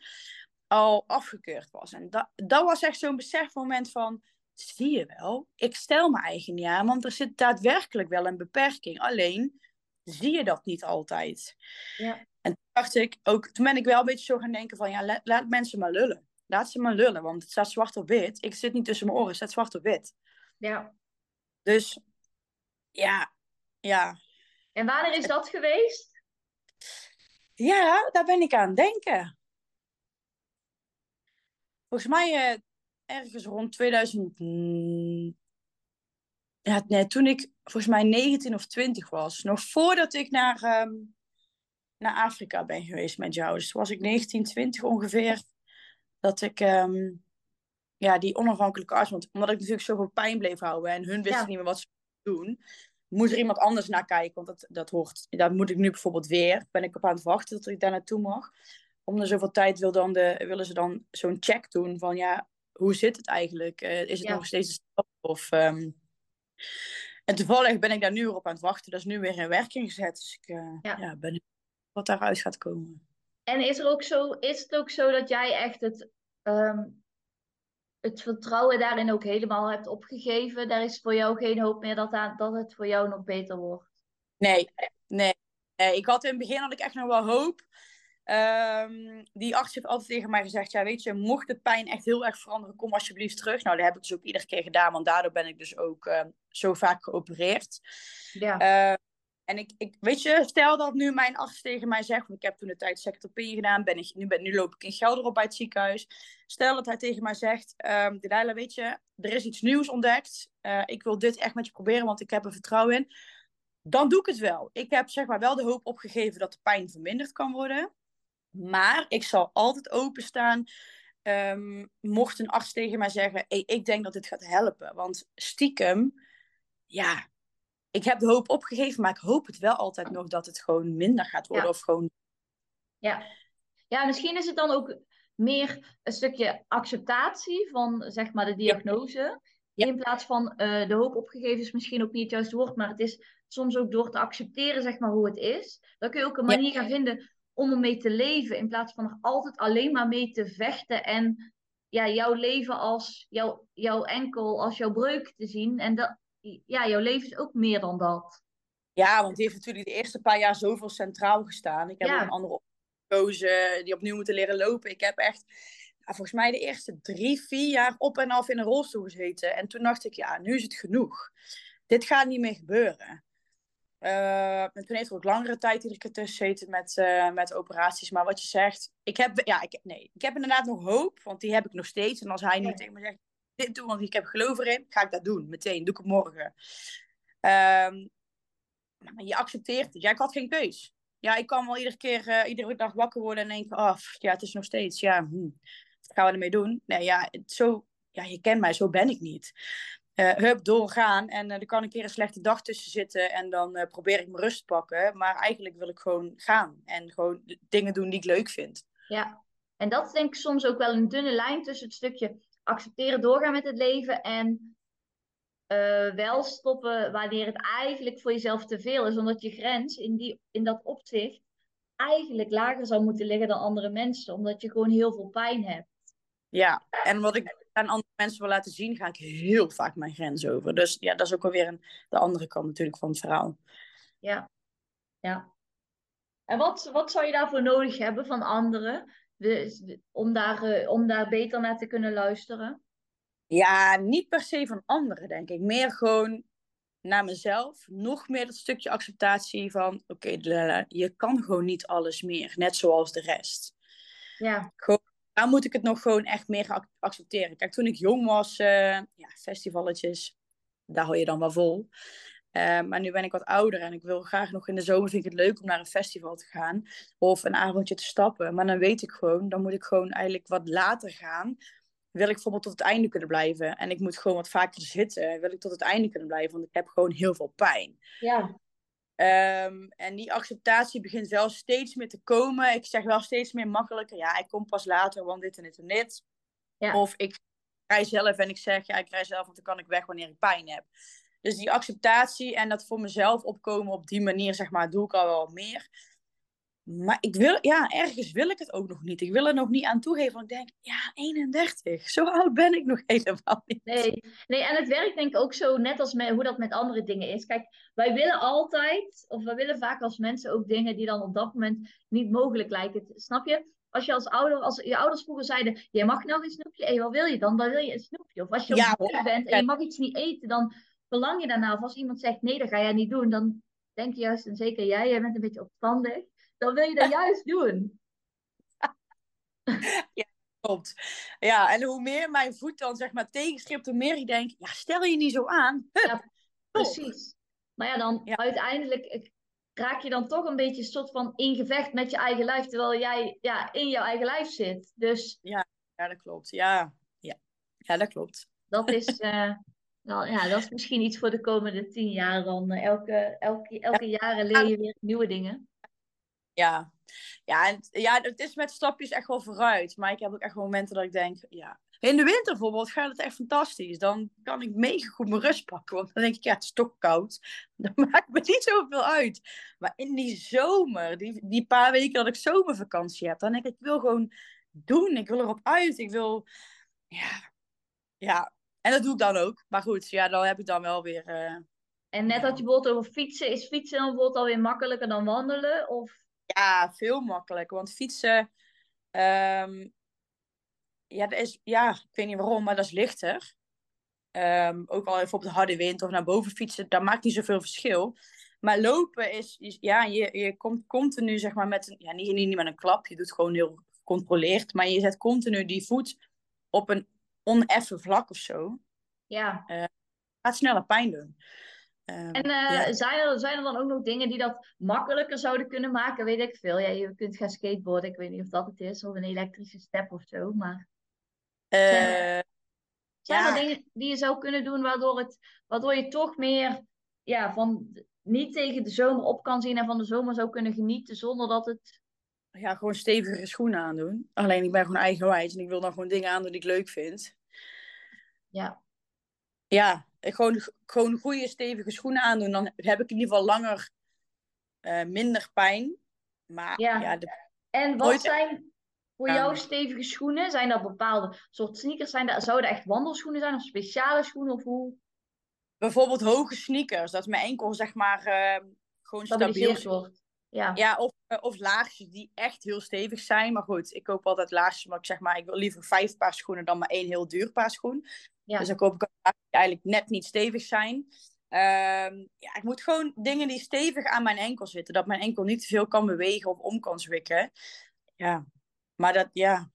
al afgekeurd was. En dat, dat was echt zo'n besefmoment van, zie je wel, ik stel me eigen niet aan, want er zit daadwerkelijk wel een beperking. Alleen zie je dat niet altijd. Ja. En toen dacht ik ook, toen ben ik wel een beetje zo gaan denken van, ja, laat, laat mensen maar lullen. Laat ze maar lullen, want het staat zwart op wit. Ik zit niet tussen mijn oren, het staat zwart op wit. Ja. Dus ja, ja. En wanneer is dat geweest? Ja, daar ben ik aan het denken. Volgens mij uh, ergens rond 2000. Ja, nee, toen ik volgens mij 19 of 20 was. Nog voordat ik naar, um, naar Afrika ben geweest met jou. Dus was ik 19, 20 ongeveer. Dat ik um, ja, die onafhankelijke arts. Want omdat ik natuurlijk zoveel pijn bleef houden. En hun wisten Ja. niet meer wat ze doen. Moet er iemand anders naar kijken. Want dat, dat hoort. Dat moet ik nu bijvoorbeeld weer. Ben ik op aan het wachten dat ik daar naartoe mag. Om de zoveel tijd wil dan de, willen ze dan zo'n check doen. Van ja, hoe zit het eigenlijk? Eh, is het Ja. nog steeds een stap? Of, ehm, En toevallig ben ik daar nu weer op aan het wachten. Dat is nu weer in werking gezet. Dus ik eh, Ja. ja. ben wat daaruit gaat komen. En is, er ook zo, is het ook zo dat jij echt het, ehm, het vertrouwen daarin ook helemaal hebt opgegeven? Daar is voor jou geen hoop meer dat, aan, dat het voor jou nog beter wordt? Nee, nee, nee. Ik had in het begin had ik echt nog wel hoop. Ehm, die arts heeft altijd tegen mij gezegd: Ja, weet je, mocht de pijn echt heel erg veranderen, kom alsjeblieft terug. Nou, dat heb ik dus ook iedere keer gedaan, want daardoor ben ik dus ook ehm, zo vaak geopereerd. Ja. Eh, en ik, ik, weet je, stel dat nu mijn arts tegen mij zegt, want ik heb toen de tijd secretopie gedaan, ben ik, nu, ben, nu loop ik in Gelderop bij het ziekenhuis. Stel dat hij tegen mij zegt, um, Delilah, weet je, er is iets nieuws ontdekt. Uh, ik wil dit echt met je proberen, want ik heb er vertrouwen in. Dan doe ik het wel. Ik heb zeg maar wel de hoop opgegeven dat de pijn verminderd kan worden. Maar ik zal altijd openstaan. Um, mocht een arts tegen mij zeggen, hey, ik denk dat dit gaat helpen. Want stiekem, ja, ik heb de hoop opgegeven, maar ik hoop het wel altijd nog dat het gewoon minder gaat worden. Ja. Of gewoon... Ja. ja, misschien is het dan ook meer een stukje acceptatie van zeg maar de diagnose. Ja. In plaats van uh, de hoop opgegeven is misschien ook niet het juiste woord, maar het is soms ook door te accepteren zeg maar hoe het is. Dan kun je ook een manier gaan vinden om ermee te leven in plaats van er altijd alleen maar mee te vechten en ja, jouw leven als jouw, jouw enkel, als jouw breuk te zien. En dat, ja, jouw leven is ook meer dan dat. Ja, want die heeft natuurlijk de eerste paar jaar zoveel centraal gestaan. Ik heb Ja. een andere gekozen die opnieuw moeten leren lopen. Ik heb echt, volgens mij de eerste drie, vier jaar op en af in een rolstoel gezeten. En toen dacht ik, ja, nu is het genoeg. Dit gaat niet meer gebeuren. Uh, en toen heeft er ook langere tijd iedere tussen gezeten met, uh, met operaties. Maar wat je zegt, ik heb, ja, ik, nee, ik heb inderdaad nog hoop, want die heb ik nog steeds. En als hij nu Ja. tegen me zegt, dit doen, want ik heb geloof erin, ga ik dat doen, meteen, doe ik het morgen. Maar je accepteert het. Ja, ik had geen keus. Ja, ik kan wel iedere keer, uh, iedere dag wakker worden en denken, oh, ja, het is nog steeds, ja, hm, wat gaan we ermee doen? Nee, ja, zo, ja, je kent mij, zo ben ik niet. Uh, hup, doorgaan. En uh, er kan een keer een slechte dag tussen zitten. En dan probeer ik mijn rust te pakken. Maar eigenlijk wil ik gewoon gaan. En gewoon dingen doen die ik leuk vind. Ja, en dat is denk ik soms ook wel een dunne lijn tussen het stukje accepteren, doorgaan met het leven. En uh, wel stoppen wanneer het eigenlijk voor jezelf te veel is. Omdat je grens in, die, in dat opzicht eigenlijk lager zou moeten liggen dan andere mensen. Omdat je gewoon heel veel pijn hebt. Ja, en wat ik aan andere mensen wil laten zien, ga ik heel vaak mijn grens over. Dus ja, dat is ook alweer een, de andere kant natuurlijk van het verhaal. Ja, ja. En wat, wat zou je daarvoor nodig hebben van anderen? De, om, daar, uh, om daar beter naar te kunnen luisteren? Ja, niet per se van anderen, denk ik. Meer gewoon naar mezelf. Nog meer dat stukje acceptatie van... Oké, okay, je kan gewoon niet alles meer. Net zoals de rest. Ja. Gewoon daar moet ik het nog gewoon echt meer accepteren. Kijk, toen ik jong was, uh, ja, festivalletjes, daar hou je dan wel vol. Eh, maar nu ben ik wat ouder en ik wil graag nog in de zomer, vind ik het leuk om naar een festival te gaan. Of een avondje te stappen. Maar dan weet ik gewoon, dan moet ik gewoon eigenlijk wat later gaan. Wil ik bijvoorbeeld tot het einde kunnen blijven. En ik moet gewoon wat vaker zitten. Wil ik tot het einde kunnen blijven, want ik heb gewoon heel veel pijn. Ja. Ehm, en die acceptatie begint wel steeds meer te komen. Ik zeg wel steeds meer makkelijker. Ja, ik kom pas later, want dit en dit en dit. Ja. Of ik rij zelf en ik zeg, ja, ik rij zelf, want dan kan ik weg wanneer ik pijn heb. Dus die acceptatie en dat voor mezelf opkomen op die manier, zeg maar, doe ik al wel meer. Maar ik wil, ja, ergens wil ik het ook nog niet. Ik wil er nog niet aan toegeven. Want ik denk, ja, 31. Zo oud ben ik nog helemaal niet. Nee, nee en het werkt denk ik ook zo net als met, hoe dat met andere dingen is. Kijk, wij willen altijd, of wij willen vaak als mensen ook dingen die dan op dat moment niet mogelijk lijken. Snap je? Als je als ouder, als je ouders vroeger zeiden, je mag nou een snoepje eten, wat wil je dan? Dan wil je een snoepje. Of als je Ja, op bent en je mag iets niet eten, dan verlang je daarna. Of als iemand zegt, nee, dat ga jij niet doen, dan denk je juist, en zeker jij, jij bent een beetje opstandig, dan wil je dat juist doen. Klopt. Ja, en hoe meer mijn voet dan zeg maar tegenstript, hoe meer ik denk, ja, stel je niet zo aan. Hup, Ja, Precies. Maar ja, dan Ja. uiteindelijk eh, raak je dan toch een beetje een soort van in gevecht met je eigen lijf, terwijl jij ja, in jouw eigen lijf zit. Dus Ja, dat klopt. Ja, ja. ja dat klopt. dat is, eh, wel, ja, dat is misschien iets voor de komende tien jaar. Dan eh, elke, elke, elke jaren leer je weer nieuwe dingen. Ja. Ja, en, ja, het is met stapjes echt wel vooruit. Maar ik heb ook echt momenten dat ik denk, ja. In de winter bijvoorbeeld gaat het echt fantastisch. Dan kan ik mega goed mijn rust pakken. Want dan denk ik, ja, het is toch koud. Dan maakt me niet zoveel uit. Maar in die zomer, die, die paar weken dat ik zomervakantie heb, dan denk ik, ik wil gewoon doen. Ik wil erop uit. Ik wil, ja, ja. En dat doe ik dan ook. Maar goed, ja, dan heb ik dan wel weer... eh, En net had je bijvoorbeeld over fietsen. Is fietsen dan bijvoorbeeld alweer makkelijker dan wandelen? Of Ja, veel makkelijker. Want fietsen, ehm, ja, dat is, ja, ik weet niet waarom, maar dat is lichter. Ehm, ook al even op de harde wind of naar boven fietsen, dat maakt niet zoveel verschil. Maar lopen is, is- ja, je, je komt continu, zeg maar, met een, ja, niet, niet met een klap, je doet gewoon heel gecontroleerd, maar je zet continu die voet op een oneffen vlak of zo. ja. Gaat sneller pijn doen. Ehm, En eh, ja. zijn, er, zijn er dan ook nog dingen die dat makkelijker zouden kunnen maken? Weet ik veel. Ja, je kunt gaan skateboarden. Ik weet niet of dat het is. Of een elektrische step of zo. Maar Eh, zijn Ja. er dingen die je zou kunnen doen waardoor, het, waardoor je toch meer ja, van niet tegen de zomer op kan zien en van de zomer zou kunnen genieten zonder dat het. Ja, gewoon stevigere schoenen aandoen. Alleen ik ben gewoon eigenwijs en ik wil dan gewoon dingen aandoen die ik leuk vind. Ja, Ja, gewoon, gewoon goede stevige schoenen aandoen. Dan heb ik in ieder geval langer eh, minder pijn. Maar Ja. ja, de, En wat zijn voor Ja. jou stevige schoenen? Zijn dat bepaalde soort sneakers? Zijn dat, zouden echt wandelschoenen zijn of speciale schoenen? Of hoe bijvoorbeeld hoge sneakers. Dat mijn enkel zeg maar eh, gewoon stabiel wordt? Ja, Ja, of, eh, of laarsjes die echt heel stevig zijn. Maar goed, ik koop altijd laarsjes. Maar ik zeg maar, ik wil liever vijf paar schoenen dan maar één heel duur paar schoen. Ja. Dus dan koop ik laarsjes die eigenlijk net niet stevig zijn. Ehm, ja, ik moet gewoon dingen die stevig aan mijn enkel zitten. Dat mijn enkel niet te veel kan bewegen of om kan zwikken. Ja, maar dat, ja.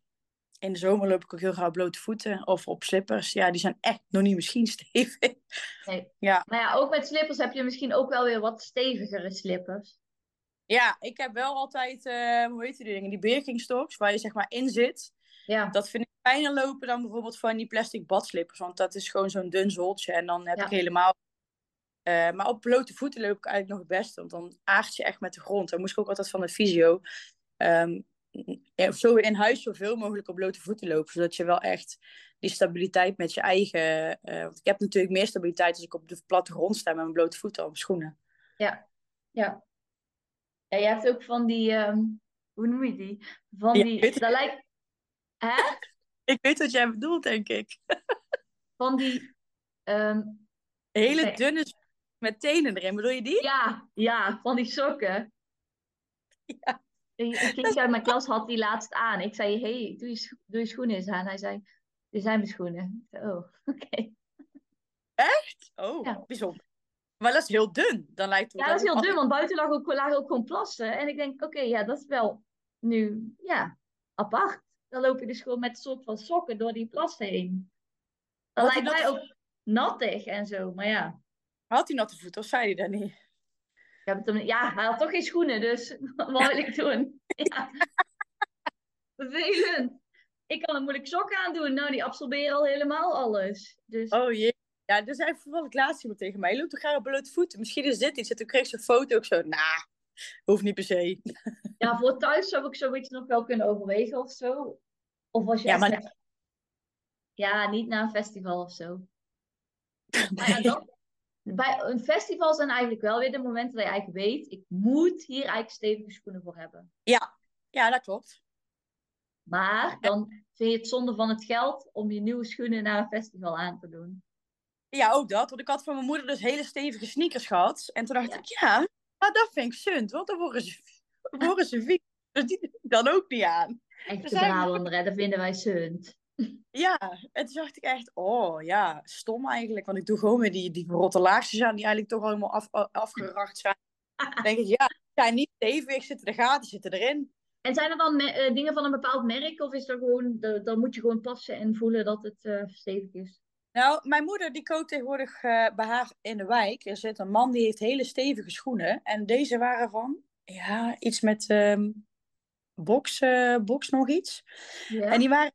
In de zomer loop ik ook heel graag blote voeten of op slippers. Ja, die zijn echt nog niet misschien stevig. Nee. Ja. Maar ja, ook met slippers heb je misschien ook wel weer wat stevigere slippers. Ja, ik heb wel altijd, eh, hoe heet die dingen, die Birkenstocks, waar je zeg maar in zit. Ja, Dat vind ik fijner lopen dan bijvoorbeeld van die plastic badslippers. Want dat is gewoon zo'n dun zooltje. En dan heb Ja. ik helemaal... eh, maar op blote voeten loop ik eigenlijk nog het beste. Want dan aard je echt met de grond. Dan moest ik ook altijd van de fysio. ja, zo in huis zoveel mogelijk op blote voeten lopen. Zodat je wel echt die stabiliteit met je eigen... eh, want ik heb natuurlijk meer stabiliteit als ik op de platte grond sta met mijn blote voeten op schoenen. ja. Ja, je hebt ook van die, ehm, hoe noem je die? Van Ja, die, dat lijkt, hè? Ik weet wat jij bedoelt, denk ik. Van die, ehm, Hele dunne met tenen erin. Bedoel je die? ja, ja, van die sokken. Ja. Een kindje uit mijn klas had die laatst aan. Ik zei, hey, doe je, doe je schoenen eens aan. Hij zei, dit zijn mijn schoenen. Ik zei, oh, oké. Oh, Ja. bijzonder. Maar dat is heel dun. Dan lijkt het Ja, dat is heel dun, want buiten lag ook, lagen ook gewoon plassen. En ik denk, oké, ja, dat is wel nu, ja, apart. Dan loop je dus gewoon met een soort van sokken door die plassen heen. Dat Had lijkt dat- mij ook nattig en zo, maar ja. Had hij natte voeten of zei hij dat niet? Ja, hij had toch geen schoenen, dus wat wil ik doen? Ja. Vervelend. Ik kan een moeilijk sok aandoen. Nou, die absorberen al helemaal alles. Dus... Oh jee. Ja, dus hij vervolgens laatst iemand tegen mij. Loopt toch graag op blote voeten? Misschien is dit iets. En toen kreeg ze een foto ook zo. Nah, hoeft niet per se. Ja, voor thuis zou ik zoiets nog wel kunnen overwegen of zo. Of als je Ja, maar- echt- Ja, niet naar een festival of zo. Maar ja, dat... Bij een festival zijn eigenlijk wel weer de momenten dat je eigenlijk weet, ik moet hier eigenlijk stevige schoenen voor hebben. Ja, dat klopt. Maar dan vind je het zonde van het geld om je nieuwe schoenen naar een festival aan te doen. Ja, ook dat. Want ik had van mijn moeder dus hele stevige sneakers gehad. En toen dacht Ja. ik, ja, maar dat vind ik sunt. Want dan worden ze, worden ze vies. Dus die doe ik dan ook niet aan. Echt de zijn- Brabander, hè, dat vinden wij sunt. Ja, en toen dacht ik echt, oh ja, stom eigenlijk. Want ik doe gewoon weer die, die verrotte laagjes aan die eigenlijk toch al helemaal af, afgeracht zijn. Dan denk ik, ja, die zijn niet stevig, zitten de gaten, zitten erin. En zijn er dan me- eh, dingen van een bepaald merk? Of is er gewoon, de- dan moet je gewoon passen en voelen dat het eh, stevig is? Nou, mijn moeder die koopt tegenwoordig eh, bij haar in de wijk. Er zit een man die heeft hele stevige schoenen. En deze waren van, ja, iets met ehm box, box nog iets. Ja. En die waren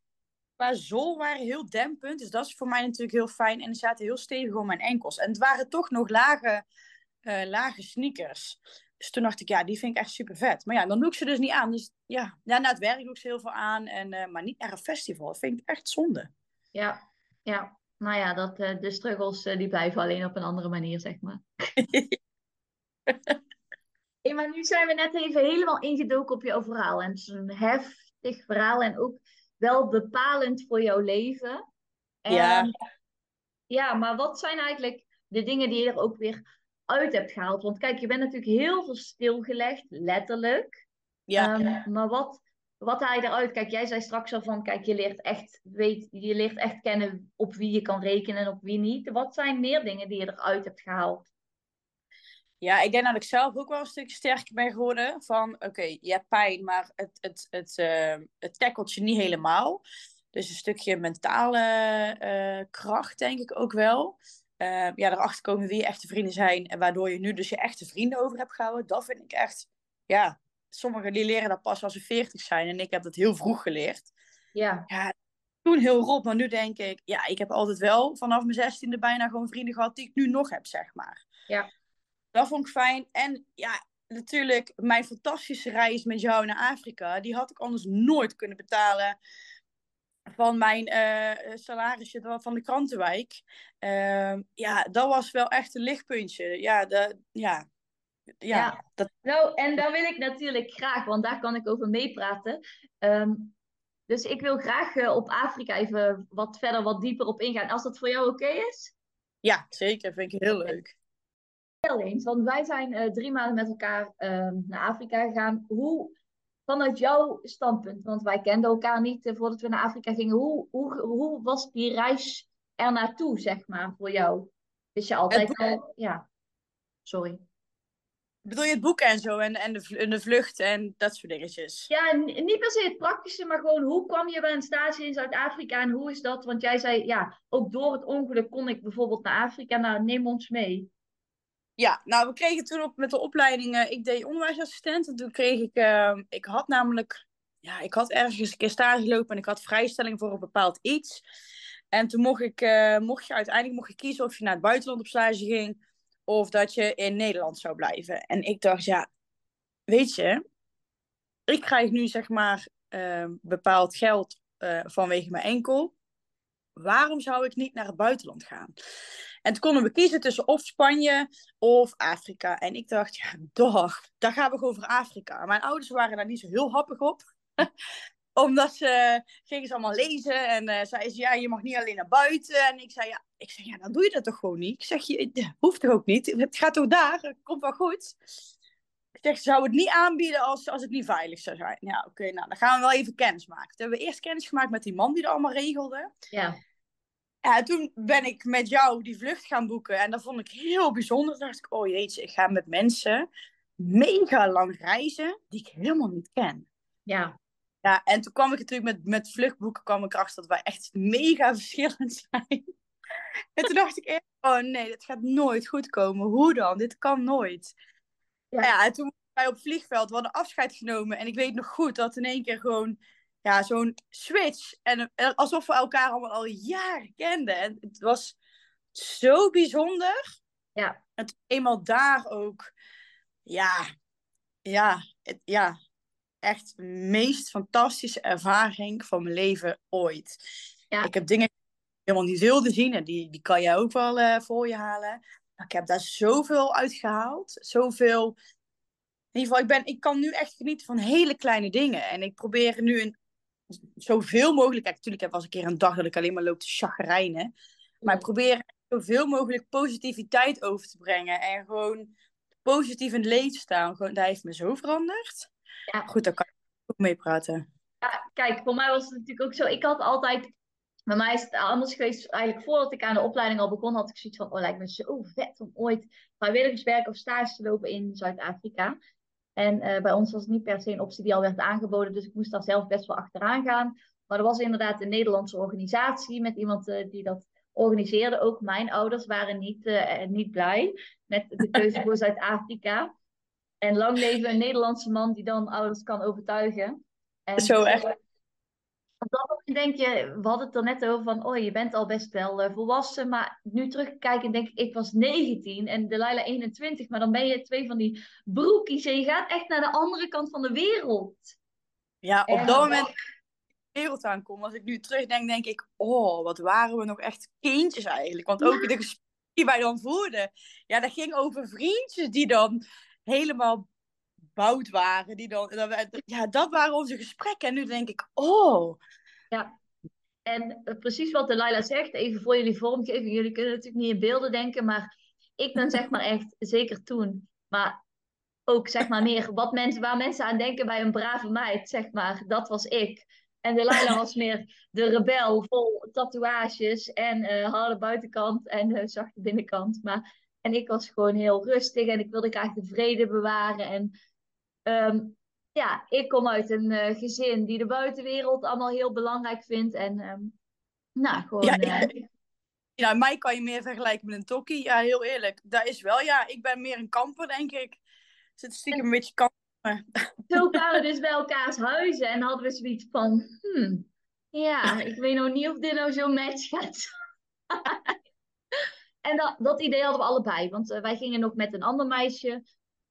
qua zool waren heel dempend. Dus dat is voor mij natuurlijk heel fijn. En die zaten heel stevig op mijn enkels. En het waren toch nog lage, eh, lage sneakers. Dus toen dacht ik, ja, die vind ik echt super vet. Maar ja, dan doe ik ze dus niet aan. Dus ja, ja na het werk doe ik ze heel veel aan. En, eh, maar niet naar een festival. Dat vind ik echt zonde. Ja, ja. Nou ja, dat, eh, de struggles eh, die blijven alleen op een andere manier, zeg maar. Hey, maar nu zijn we net even helemaal ingedoken op jouw verhaal. En het is een heftig verhaal en ook wel bepalend voor jouw leven. En, Ja. Ja, maar wat zijn eigenlijk de dingen die je er ook weer uit hebt gehaald? Want kijk, je bent natuurlijk heel veel stilgelegd, letterlijk. Ja, Ehm, maar wat, wat haal je eruit? Kijk, jij zei straks al van, kijk, je leert echt, weet, je leert echt kennen op wie je kan rekenen en op wie niet. Wat zijn meer dingen die je eruit hebt gehaald? ja, ik denk dat ik zelf ook wel een stukje sterker ben geworden. Van, oké, je hebt pijn, maar het, het, het, eh, het tackelt je niet helemaal. Dus een stukje mentale eh, kracht, denk ik ook wel. Eh, ja, erachter komen wie je echte vrienden zijn. En waardoor je nu dus je echte vrienden over hebt gehouden. Dat vind ik echt, ja. Sommigen die leren dat pas als ze 40 zijn. En ik heb dat heel vroeg geleerd. Ja, Ja, toen heel rot. Maar nu denk ik, ja, ik heb altijd wel vanaf mijn zestiende bijna gewoon vrienden gehad die ik nu nog heb, zeg maar. Ja. Dat vond ik fijn. En ja, natuurlijk, mijn fantastische reis met jou naar Afrika, die had ik anders nooit kunnen betalen van mijn eh, salarisje van de krantenwijk. Ehm, ja, dat was wel echt een lichtpuntje. Ja, de, ja, ja, Ja. dat, nou, en daar wil ik natuurlijk graag, want daar kan ik over meepraten. Ehm, dus ik wil graag eh, op Afrika even wat verder, wat dieper op ingaan. Als dat voor jou oké is? ja, zeker. Vind ik heel leuk. Wel eens, want wij zijn eh, drie maanden met elkaar ehm, naar Afrika gegaan. Hoe, vanuit jouw standpunt, want wij kenden elkaar niet eh, voordat we naar Afrika gingen, hoe, hoe, hoe was die reis er naartoe, zeg maar, voor jou? Wist je altijd al, ja, sorry. Bedoel je het boek en zo en, en, de, en de vlucht en dat soort dingetjes? Ja, niet per se het praktische, maar gewoon hoe kwam je bij een stage in Zuid-Afrika en hoe is dat? Want jij zei, ja, ook door het ongeluk kon ik bijvoorbeeld naar Afrika. Nou, neem ons mee. Ja, nou, we kregen toen op, met de opleiding, eh, ik deed onderwijsassistent. En toen kreeg ik, eh, ik had namelijk, ja, ik had ergens een keer stage gelopen en ik had vrijstelling voor een bepaald iets. En toen mocht ik, eh, mocht je uiteindelijk mocht je kiezen of je naar het buitenland op stage ging of dat je in Nederland zou blijven. En ik dacht, ja, weet je, ik krijg nu zeg maar eh, bepaald geld eh, vanwege mijn enkel. Waarom zou ik niet naar het buitenland gaan? En toen konden we kiezen tussen of Spanje of Afrika. En ik dacht, ja, dag, daar gaan we voor Afrika. Mijn ouders waren daar niet zo heel happig op. Omdat ze gingen ze allemaal lezen en eh zeiden ze, ja, je mag niet alleen naar buiten. En ik zei, ja, ik zeg, ja, dan doe je dat toch gewoon niet? Ik zeg, je hoeft toch ook niet? Het gaat toch daar? Het komt wel goed. Ik zeg, ze zou het niet aanbieden als, als het niet veilig zou zijn. Ja, oké, nou, dan gaan we wel even kennis maken. Toen hebben we eerst kennis gemaakt met die man die dat allemaal regelde. Ja, Ja, toen ben ik met jou die vlucht gaan boeken. En dat vond ik heel bijzonder. Toen dacht ik, oh jeetje, ik ga met mensen mega lang reizen die ik helemaal niet ken. ja, Ja, en toen kwam ik natuurlijk met, met vluchtboeken kwam ik erachter dat wij echt mega verschillend zijn. En toen dacht ik echt, oh nee, dit gaat nooit goed komen. Hoe dan? Dit kan nooit. Ja, ja en toen wij op het vliegveld, we hadden afscheid genomen. En ik weet nog goed dat in één keer gewoon, ja, zo'n switch. En, alsof we elkaar allemaal al jaren kenden. En het was zo bijzonder. Ja. En eenmaal daar ook, ja, ja, het, ja, echt de meest fantastische ervaring van mijn leven ooit. Ja. Ik heb dingen helemaal niet wilde zien en die, die kan jij ook wel uh, voor je halen. Maar ik heb daar zoveel uitgehaald. Zoveel. In ieder geval, ik, ben, ik kan nu echt genieten van hele kleine dingen. En ik probeer nu een, zoveel mogelijk. Kijk, natuurlijk was een keer een dag dat ik alleen maar loop te chagrijnen. Maar ik probeer zoveel mogelijk positiviteit over te brengen. En gewoon positief in het leven staan. Gewoon, dat heeft me zo veranderd. Ja. Goed, daar kan ik ook mee praten. Ja, kijk, voor mij was het natuurlijk ook zo. Ik had altijd. Bij mij is het anders geweest. Eigenlijk voordat ik aan de opleiding al begon, had ik zoiets van: Oh, lijkt me zo vet om ooit vrijwilligerswerk of stage te lopen in Zuid-Afrika. En uh, bij ons was het niet per se een optie die al werd aangeboden, dus ik moest daar zelf best wel achteraan gaan. Maar er was inderdaad een Nederlandse organisatie met iemand uh, die dat organiseerde. Ook mijn ouders waren niet, uh, niet blij met de keuze voor Zuid-Afrika. En lang leven een Nederlandse man die dan ouders kan overtuigen. En Zo echt. Op dat moment denk je, we hadden het er net over van, oh je bent al best wel uh, volwassen. Maar nu terugkijken denk ik, ik was 19 en Delilah 21. Maar dan ben je twee van die broekies en je gaat echt naar de andere kant van de wereld. Ja, op dat moment de wereld aankom. Als ik nu terugdenk, denk ik, oh, wat waren we nog echt kindjes eigenlijk. Want ook de gesprekken die wij dan voerden, ja, dat ging over vriendjes die dan helemaal bout waren. Die dan, ja, dat waren onze gesprekken. En nu denk ik, oh. Ja, en eh, precies wat Delilah zegt, even voor jullie vormgeving. Jullie kunnen natuurlijk niet in beelden denken, maar ik ben zeg maar echt, zeker toen, maar ook zeg maar meer wat mensen, waar mensen aan denken bij een brave meid, zeg maar, dat was ik. En Delilah was meer de rebel, vol tatoeages en uh, harde buitenkant en uh, zachte binnenkant. Maar en ik was gewoon heel rustig en ik wilde graag de vrede bewaren. En ehm, ja, ik kom uit een uh, gezin die de buitenwereld allemaal heel belangrijk vindt. En um, nou, gewoon... Ja, ja. Uh, ja, mij kan je meer vergelijken met een tokkie. Ja, heel eerlijk. Dat is wel, ja, ik ben meer een kamper, denk ik. Zit stiekem een beetje kamper. Zo kwamen we dus bij elkaars huizen en hadden we zoiets van... Hmm, ja, ik weet nog niet of dit nou zo'n match gaat En dat, dat idee hadden we allebei. Want uh, wij gingen nog met een ander meisje.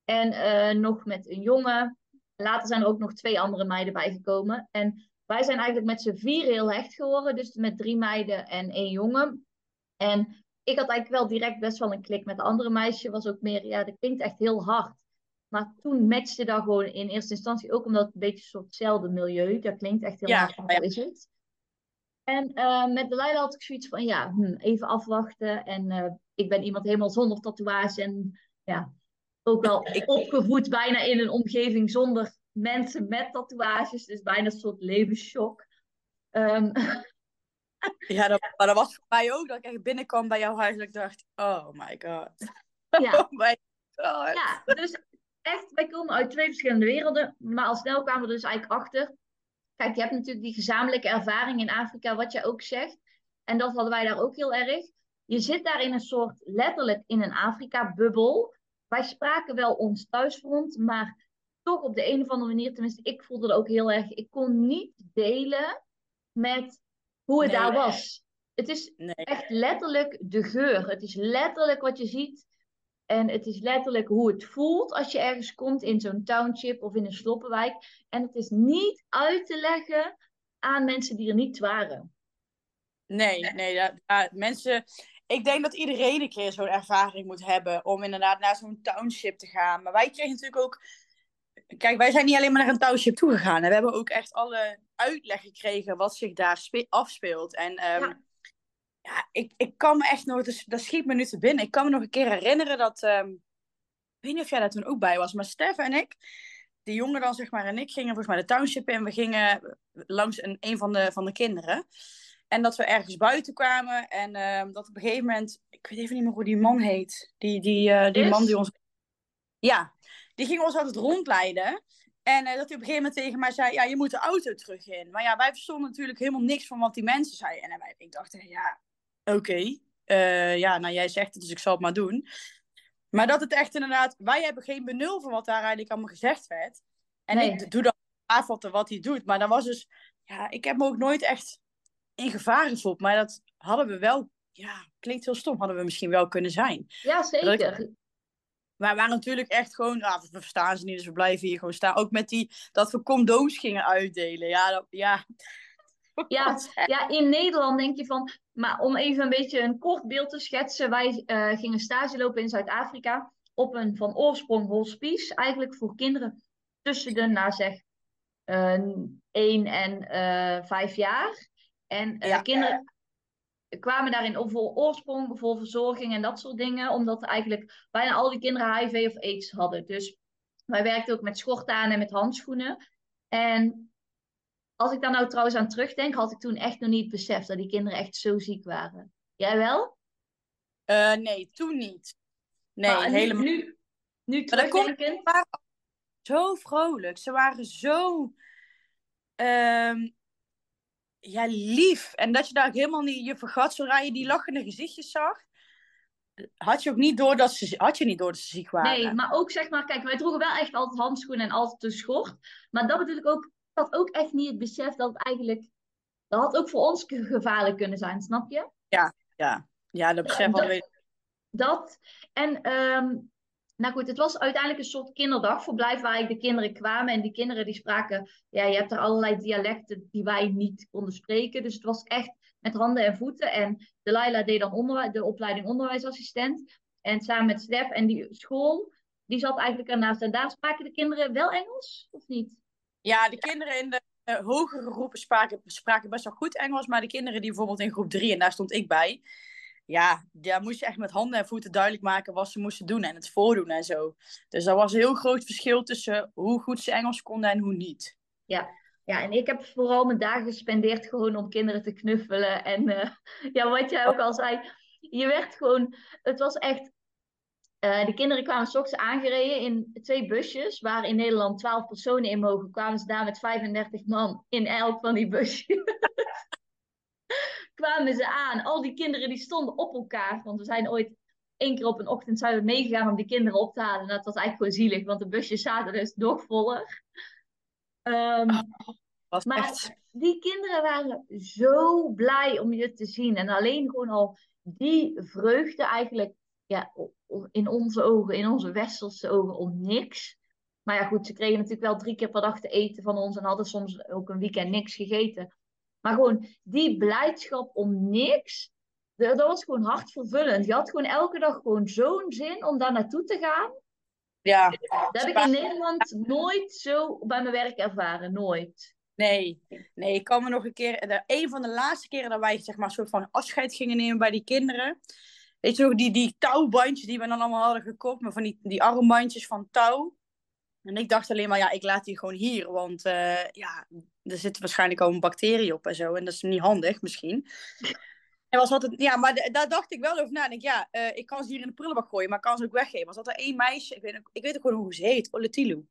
En uh, nog met een jongen. Later zijn er ook nog twee andere meiden bijgekomen. En wij zijn eigenlijk met z'n vier heel hecht geworden. Dus met drie meiden en één jongen. En ik had eigenlijk wel direct best wel een klik met de andere meisje. Was ook meer, ja, dat klinkt echt heel hard. Maar toen matchte dat gewoon in eerste instantie ook omdat het een beetje een soort hetzelfde milieu. Dat klinkt echt heel ja, hard, ja. is het? En uh, met Delilah had ik zoiets van, ja, hm, even afwachten. En uh, ik ben iemand helemaal zonder tatoeage. En ja, ook wel opgevoed bijna in een omgeving zonder mensen met tatoeages. Dus bijna een soort levensshock. Um, ja, dat, maar dat was voor mij ook dat ik echt binnenkwam bij jouw huis en ik dacht, oh my god. Ja. Oh my god. Ja, dus echt, wij komen uit twee verschillende werelden. Maar al snel kwamen we dus eigenlijk achter Kijk, je hebt natuurlijk die gezamenlijke ervaring in Afrika, wat je ook zegt. En dat hadden wij daar ook heel erg. Je zit daar in een soort, letterlijk in een Afrika-bubbel. Wij spraken wel ons thuisfront, maar toch op de een of andere manier, tenminste, ik voelde het ook heel erg. Ik kon niet delen met hoe het daar was. Het is echt letterlijk de geur. Het is letterlijk wat je ziet en het is letterlijk hoe het voelt als je ergens komt in zo'n township of in een sloppenwijk. En het is niet uit te leggen aan mensen die er niet waren. Nee, nee, ja, mensen. Ik denk dat iedereen een keer zo'n ervaring moet hebben om inderdaad naar zo'n township te gaan. Maar wij kregen natuurlijk ook. Kijk, wij zijn niet alleen maar naar een township toegegaan. We hebben ook echt alle uitleg gekregen wat zich daar afspeelt. En um, ja, ik, ik kan me echt nog, dus, dat schiet me nu te binnen. Ik kan me nog een keer herinneren dat, um, ik weet niet of jij daar toen ook bij was, maar Stef en ik, die jongen dan zeg maar en ik, gingen volgens mij de township in. We gingen langs een, een van, de, van de kinderen. En dat we ergens buiten kwamen en uh, dat op een gegeven moment, ik weet even niet meer hoe die man heet. Die, die, uh, die man die ons... Ja, die ging ons altijd rondleiden. En uh, dat hij op een gegeven moment tegen mij zei, ja, je moet de auto terug in. Maar ja, wij verstonden natuurlijk helemaal niks van wat die mensen zeiden. En wij, ik dacht, ja, Oké. eh, ja, nou jij zegt het, dus ik zal het maar doen. Maar dat het echt inderdaad, wij hebben geen benul van wat daar eigenlijk allemaal gezegd werd. En Nee. ik doe dan aanvatten wat hij doet. Maar dan was dus, ja, ik heb me ook nooit echt in gevaar gevoeld. Maar dat hadden we wel, ja, klinkt heel stom, hadden we misschien wel kunnen zijn. Ja, zeker. Maar we waren natuurlijk echt gewoon, ja, we verstaan ze niet, dus we blijven hier gewoon staan. Ook met die, dat we condooms gingen uitdelen. Ja, dat, ja. Ja, ja, in Nederland denk je van, maar om even een beetje een kort beeld te schetsen. Wij eh, gingen stage lopen in Zuid-Afrika op een van oorsprong hospice. Eigenlijk voor kinderen tussen de, nou zeg, eh, één en eh, vijf jaar. En eh, Ja. kinderen kwamen daarin voor oorsprong, voor verzorging en dat soort dingen. Omdat eigenlijk bijna al die kinderen HIV of AIDS hadden. Dus wij werkten ook met schort aan en met handschoenen. En als ik daar nou trouwens aan terugdenk, had ik toen echt nog niet beseft dat die kinderen echt zo ziek waren. Jij wel? Eh, nee, toen niet. Nee, Maar helemaal Nu, nu Maar dat zo vrolijk. Ze waren zo ehm, ja, lief. En dat je daar ook helemaal niet je vergat zodra je die lachende gezichtjes zag. Had je ook niet door dat ze, had je niet door dat ze ziek waren. Nee, maar ook zeg maar, kijk, wij droegen wel echt altijd handschoenen en altijd een schort. Maar dat bedoel ik ook, had ook echt niet het besef dat het eigenlijk, dat had ook voor ons ge- gevaarlijk kunnen zijn, snap je? Ja, ja dat besef dat- hadden we. Dat. En, ehm, nou goed, het was uiteindelijk een soort kinderdagverblijf waar eigenlijk de kinderen kwamen. En die kinderen die spraken, ja, je hebt er allerlei dialecten die wij niet konden spreken. Dus het was echt met handen en voeten. En Delilah deed dan onderwij- de opleiding onderwijsassistent. En samen met Stef en die school, die zat eigenlijk ernaast. En daar spraken de kinderen wel Engels, of niet? Ja, de kinderen in de eh, hogere groepen spraken, spraken best wel goed Engels. Maar de kinderen die bijvoorbeeld in groep drie, en daar stond ik bij. Ja, daar moest je echt met handen en voeten duidelijk maken wat ze moesten doen en het voordoen en zo. Dus er was een heel groot verschil tussen hoe goed ze Engels konden en hoe niet. Ja, en ik heb vooral mijn dagen gespendeerd gewoon om kinderen te knuffelen. En eh, ja, wat jij ook al zei, je werd gewoon, het was echt, eh, de kinderen kwamen s ochtends aangereden in twee busjes, waar in Nederland 12 personen in mogen, kwamen ze daar met 35 man in elk van die busjes. kwamen ze aan, al die kinderen die stonden op elkaar, want we zijn ooit één keer op een ochtend zijn we meegegaan om die kinderen op te halen. En dat was eigenlijk gewoon zielig, want de busjes zaten dus nog voller. Ehm, was maar echt... die kinderen waren zo blij om je te zien. En alleen gewoon al die vreugde eigenlijk ja, in onze ogen, in onze westerse ogen, om niks. Maar ja, goed, ze kregen natuurlijk wel drie keer per dag te eten van ons en hadden soms ook een weekend niks gegeten. Maar gewoon die blijdschap om niks, dat dat was gewoon hartvervullend. Je had gewoon elke dag gewoon zo'n zin om daar naartoe te gaan. Ja, Dat heb ik in Nederland nooit zo bij mijn werk ervaren, nooit. nee. Nee, ik kan me nog een keer... Een van de laatste keren dat wij zeg maar een soort van afscheid gingen nemen bij die kinderen. Weet je nog, die, die touwbandjes die we dan allemaal hadden gekocht. Maar van die, die armbandjes van touw. En ik dacht alleen maar, ja, ik laat die gewoon hier. Want eh, ja, er zit waarschijnlijk al een bacterie op en zo. En dat is niet handig misschien. En was altijd, ja, maar daar dacht ik wel over na. Ik ja, eh, ik kan ze hier in de prullenbak gooien, maar ik kan ze ook weggeven. Was er één meisje, ik weet, ook- ik weet ook gewoon hoe ze heet, Oletilu.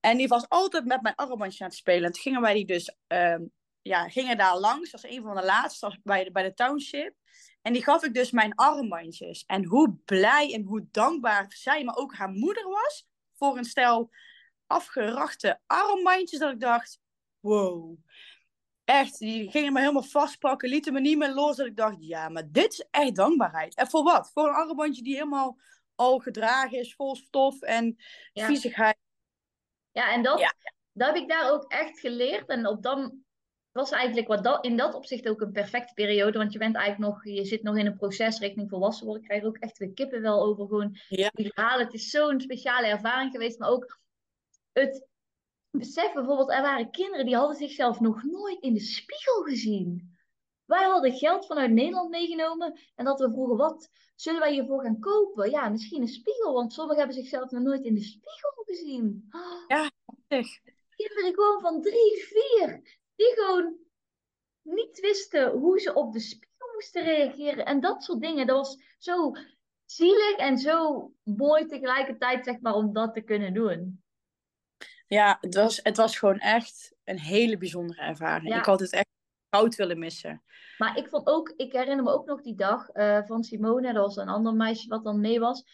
En die was altijd met mijn armbandje aan het spelen. En toen gingen wij die dus, ehm, ja, gingen daar langs. Was een van de laatste, als bij de, bij de township. En die gaf ik dus mijn armbandjes. En hoe blij en hoe dankbaar zij, maar ook haar moeder was, voor een stel afgerachte armbandjes. Dat ik dacht, wow. Echt, die gingen me helemaal vastpakken, lieten me niet meer los. Dat ik dacht, ja, maar dit is echt dankbaarheid. En voor wat? Voor een armbandje die helemaal al gedragen is, vol stof en Ja. viezigheid. Ja, en dat, Ja. dat heb ik daar ook echt geleerd. En op dan was eigenlijk wat dat, in dat opzicht ook een perfecte periode. Want je bent eigenlijk nog, je zit nog in een proces richting volwassen worden. Ik krijg ook echt weer kippenvel over gewoon Ja. die verhalen. Het is zo'n speciale ervaring geweest. Maar ook het besef bijvoorbeeld, er waren kinderen die hadden zichzelf nog nooit in de spiegel gezien. Wij hadden geld vanuit Nederland meegenomen en dat we vroegen, wat zullen wij hiervoor gaan kopen? Ja, misschien een spiegel, want sommigen hebben zichzelf nog nooit in de spiegel gezien. Zeg. Kinderen gewoon van drie, vier, die gewoon niet wisten hoe ze op de spiegel moesten reageren. En dat soort dingen, dat was zo zielig en zo mooi tegelijkertijd, zeg maar, om dat te kunnen doen. Ja, het was, het was gewoon echt een hele bijzondere ervaring. Ja. Ik had het echt goud willen missen. Maar ik vond ook, ik herinner me ook nog die dag uh, van Simone, dat was een ander meisje wat dan mee was.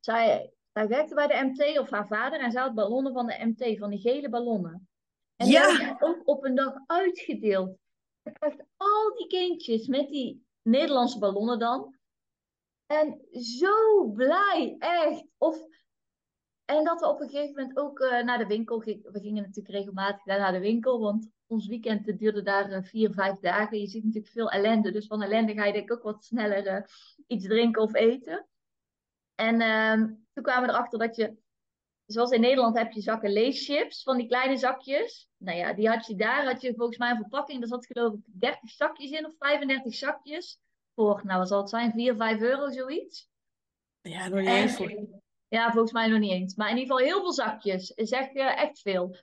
Zij, zij werkte bij de MT of haar vader en zij had ballonnen van de MT, van die gele ballonnen. En ja. die ook op een dag uitgedeeld. Echt al die kindjes met die Nederlandse ballonnen dan. En zo blij, echt. Of, en dat we op een gegeven moment ook uh, naar de winkel gingen. We gingen natuurlijk regelmatig naar de winkel, want ons weekend duurde daar uh, vier, vijf dagen. Je ziet natuurlijk veel ellende, dus van ellende ga je denk ik ook wat sneller uh, iets drinken of eten. En ehm, toen kwamen we erachter dat je, zoals in Nederland heb je zakken leeschips, van die kleine zakjes. Nou ja, die had je daar, had je volgens mij een verpakking, daar zat geloof ik 30 zakjes in of 35 zakjes. Voor, nou wat zal het zijn, 4, 5 euro zoiets. Ja, nog niet eens. Ja, volgens mij nog niet eens. Maar in ieder geval heel veel zakjes. Zeg uh, echt veel.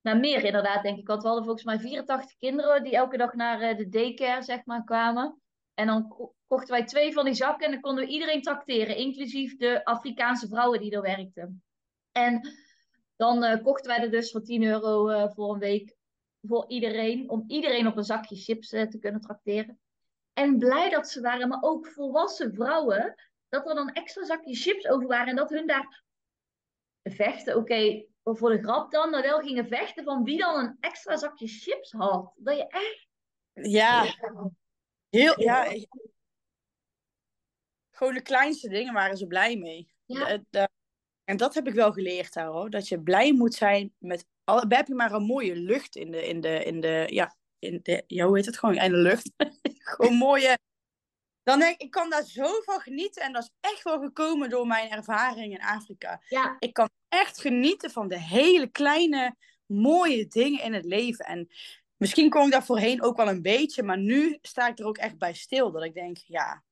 Nou, meer inderdaad, denk ik. Want we hadden volgens mij 84 kinderen die elke dag naar uh, de daycare, zeg maar, kwamen. En dan kochten wij twee van die zakken en dan konden we iedereen tracteren, inclusief de Afrikaanse vrouwen die er werkten. En dan uh, kochten wij er dus voor 10 euro uh, voor een week voor iedereen, om iedereen op een zakje chips uh, te kunnen tracteren. En blij dat ze waren, maar ook volwassen vrouwen, dat er dan extra zakjes chips over waren en dat hun daar vechten, oké, okay, voor de grap dan, maar wel gingen vechten van wie dan een extra zakje chips had. Dat je echt... Ja, heel, ja, gewoon de kleinste dingen waren ze blij mee. Ja. En dat heb ik wel geleerd daar hoor. Dat je blij moet zijn met. Al, heb je maar een mooie lucht in de. In de, in de ja, in de, ja, hoe heet het gewoon? In de lucht. gewoon mooie. Dan denk ik, ik kan daar zo van genieten. En dat is echt wel gekomen door mijn ervaring in Afrika. Ja. Ik kan echt genieten van de hele kleine, mooie dingen in het leven. En misschien kom ik daar voorheen ook wel een beetje. Maar nu sta ik er ook echt bij stil. Dat ik denk, ja.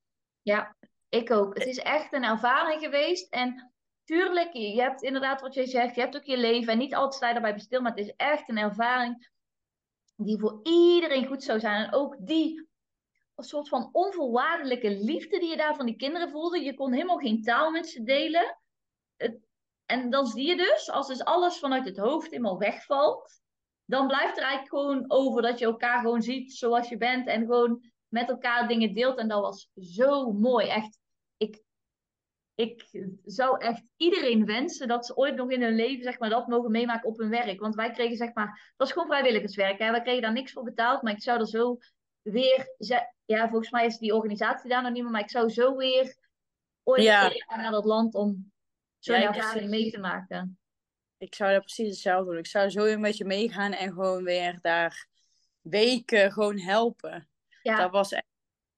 Ja, ik ook. Het is echt een ervaring geweest. En tuurlijk, je hebt inderdaad wat je zegt, je hebt ook je leven. En niet altijd sta je daarbij maar het is echt een ervaring die voor iedereen goed zou zijn. En ook die soort van onvoorwaardelijke liefde die je daar van die kinderen voelde. Je kon helemaal geen taal met ze delen. En dan zie je dus, als dus alles vanuit het hoofd helemaal wegvalt, dan blijft er eigenlijk gewoon over dat je elkaar gewoon ziet zoals je bent en gewoon met elkaar dingen deelt. En dat was zo mooi. Echt ik zou echt iedereen wensen dat ze ooit nog in hun leven zeg maar, dat mogen meemaken op hun werk. Want wij kregen, zeg maar, dat is gewoon vrijwilligerswerk. Hè? Wij kregen daar niks voor betaald, maar ik zou er zo weer, ja, volgens mij is die organisatie daar nog niet meer, maar ik zou zo weer ooit ja. naar dat land om zo'n ja, ervaring mee te maken. Ik zou dat precies hetzelfde doen. Ik zou zo weer met je meegaan en gewoon weer daar weken gewoon helpen. Ja. Dat was echt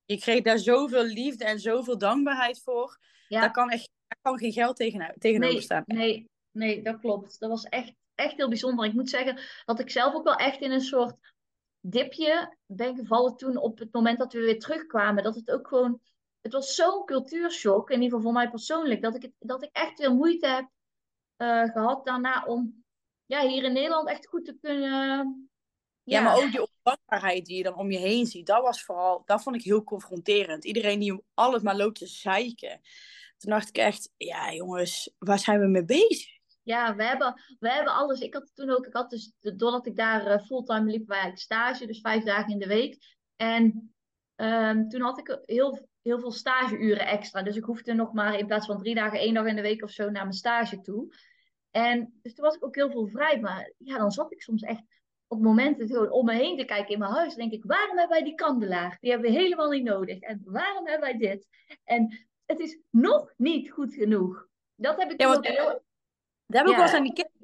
je kreeg daar zoveel liefde en zoveel dankbaarheid voor. Ja. Daar kan echt daar kan geen geld tegen, tegenover nee, staan. Nee, nee, dat klopt. Dat was echt, echt heel bijzonder. Ik moet zeggen dat ik zelf ook wel echt in een soort dipje ben gevallen toen op het moment dat we weer terugkwamen. Dat het ook gewoon... Het was zo'n cultuurshock, in ieder geval voor mij persoonlijk, dat ik, het, dat ik echt veel moeite heb uh, gehad daarna om ja, hier in Nederland echt goed te kunnen ja, maar ook die ondankbaarheid die je dan om je heen ziet, dat was vooral, dat vond ik heel confronterend. Iedereen die alles maar loopt te zeiken. Toen dacht ik echt, ja jongens, waar zijn we mee bezig? Ja, we hebben, we hebben alles. Ik had toen ook, ik had dus, doordat ik daar uh, fulltime liep bij stage, dus vijf dagen in de week. En um, toen had ik heel, heel veel stageuren extra. Dus ik hoefde nog maar in plaats van drie dagen, één dag in de week of zo naar mijn stage toe. En dus toen was ik ook heel veel vrij. Maar ja, dan zat ik soms echt op momenten gewoon om me heen te kijken in mijn huis, denk ik, waarom hebben wij die kandelaar? Die hebben we helemaal niet nodig. En waarom hebben wij dit? En het is nog niet goed genoeg. Dat heb ik ja, ook. Dat heb ik wel eens aan die kinderen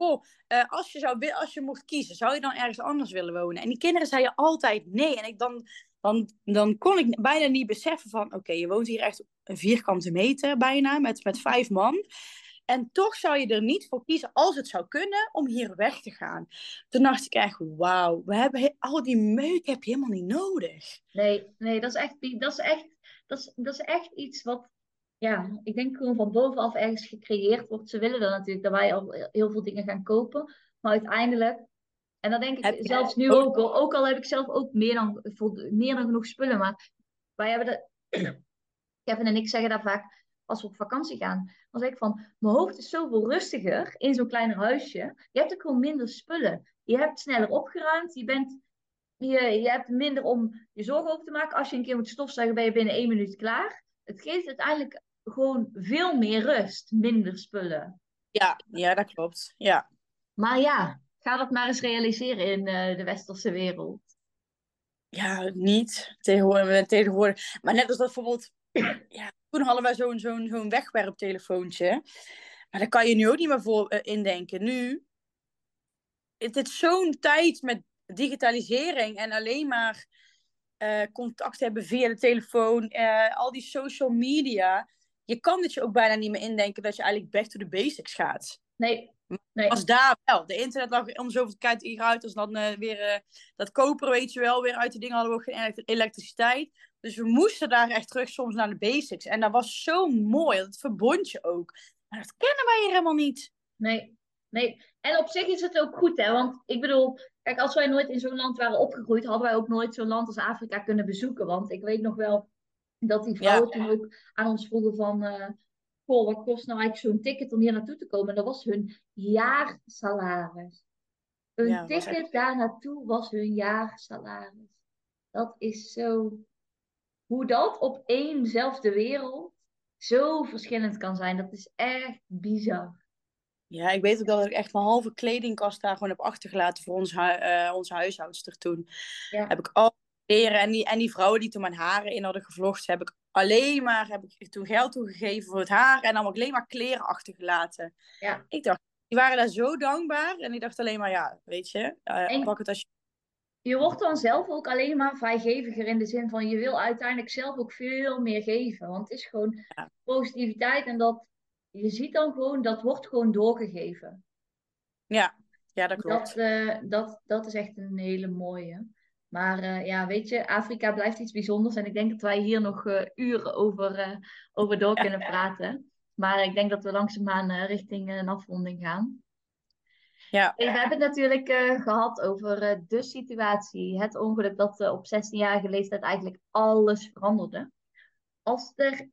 Oh, uh, als, je zou, als je mocht kiezen, zou je dan ergens anders willen wonen? En die kinderen zeiden altijd nee. En ik dan, dan, dan kon ik bijna niet beseffen van... Oké, je woont hier echt een vierkante meter bijna, met, met vijf man. En toch zou je er niet voor kiezen, als het zou kunnen, om hier weg te gaan. Toen dacht ik echt, wauw, we hebben al die meuk heb je helemaal niet nodig. Nee, nee, dat is echt, dat is echt, dat is, dat is echt iets wat, ja, ik denk gewoon van bovenaf ergens gecreëerd wordt. Ze willen dan natuurlijk dat wij al heel veel dingen gaan kopen. Maar uiteindelijk, en dat denk ik zelfs nu ook, ook, ook al heb ik zelf ook meer dan, meer dan genoeg spullen. Maar wij hebben de, Kevin en ik zeggen daar vaak, als we op vakantie gaan. Zeg ik van, mijn hoofd is zoveel rustiger in zo'n kleiner huisje. Je hebt ook gewoon minder spullen. Je hebt sneller opgeruimd. Je bent, je, je hebt minder om je zorgen over te maken. Als je een keer moet stofzuigen, ben je binnen één minuut klaar. Het geeft uiteindelijk gewoon veel meer rust, minder spullen. Ja, ja dat klopt. Ja. Maar ja, ga dat maar eens realiseren in uh, de westerse wereld. Ja, niet tegenwoordig, tegenwoordig. Maar net als dat bijvoorbeeld, ja, toen hadden wij zo'n wegwerptelefoontje. Maar daar kan je nu ook niet meer voor uh, indenken. Nu, het is zo'n tijd met digitalisering en alleen maar uh, contact hebben via de telefoon, uh, al die social media. Je kan het je ook bijna niet meer indenken dat je eigenlijk back to the basics gaat. Nee. Nee. Als daar wel. De internet lag om zoveel tijd uit. Als dan uh, weer dat koper, weet je wel, weer uit de dingen hadden we ook geen elektriciteit. Dus we moesten daar echt terug soms naar de basics. En dat was zo mooi. Dat verbond je ook. Maar dat kennen wij hier helemaal niet. Nee. Nee, en op zich is het ook goed, hè? Want ik bedoel, kijk, als wij nooit in zo'n land waren opgegroeid, hadden wij ook nooit zo'n land als Afrika kunnen bezoeken. Want ik weet nog wel dat die vrouwen toen ook aan ons vroegen van, uh, goh, wat kost nou eigenlijk zo'n ticket om hier naartoe te komen? En dat was hun jaarsalaris. Een ticket daar naartoe was hun jaarsalaris. Dat is zo. Hoe dat op éénzelfde wereld zo verschillend kan zijn, dat is echt bizar. Ja, ik weet ook dat ik echt mijn halve kledingkast daar gewoon heb achtergelaten voor ons, uh, onze huishoudster toen. Ja. Heb ik al leren en die, en die vrouwen die toen mijn haren in hadden gevlochten, heb ik alleen maar heb ik toen geld toegegeven voor het haar en dan alleen maar kleren achtergelaten. Ja. Ik dacht, die waren daar zo dankbaar en ik dacht alleen maar, ja, weet je, uh, pak het als je je wordt dan zelf ook alleen maar vrijgeviger in de zin van je wil uiteindelijk zelf ook veel meer geven. Want het is gewoon positiviteit en dat je ziet dan gewoon, dat wordt gewoon doorgegeven. Ja, ja dat klopt. Dat, uh, dat, dat is echt een hele mooie. Maar uh, ja, weet je, Afrika blijft iets bijzonders. En ik denk dat wij hier nog uh, uren over, over door kunnen praten. Maar ik denk dat we langzaamaan richting een afronding gaan. Ja. we hebben het natuurlijk gehad over de situatie. Het ongeluk dat op 16-jarige leeftijd eigenlijk alles veranderde. Als er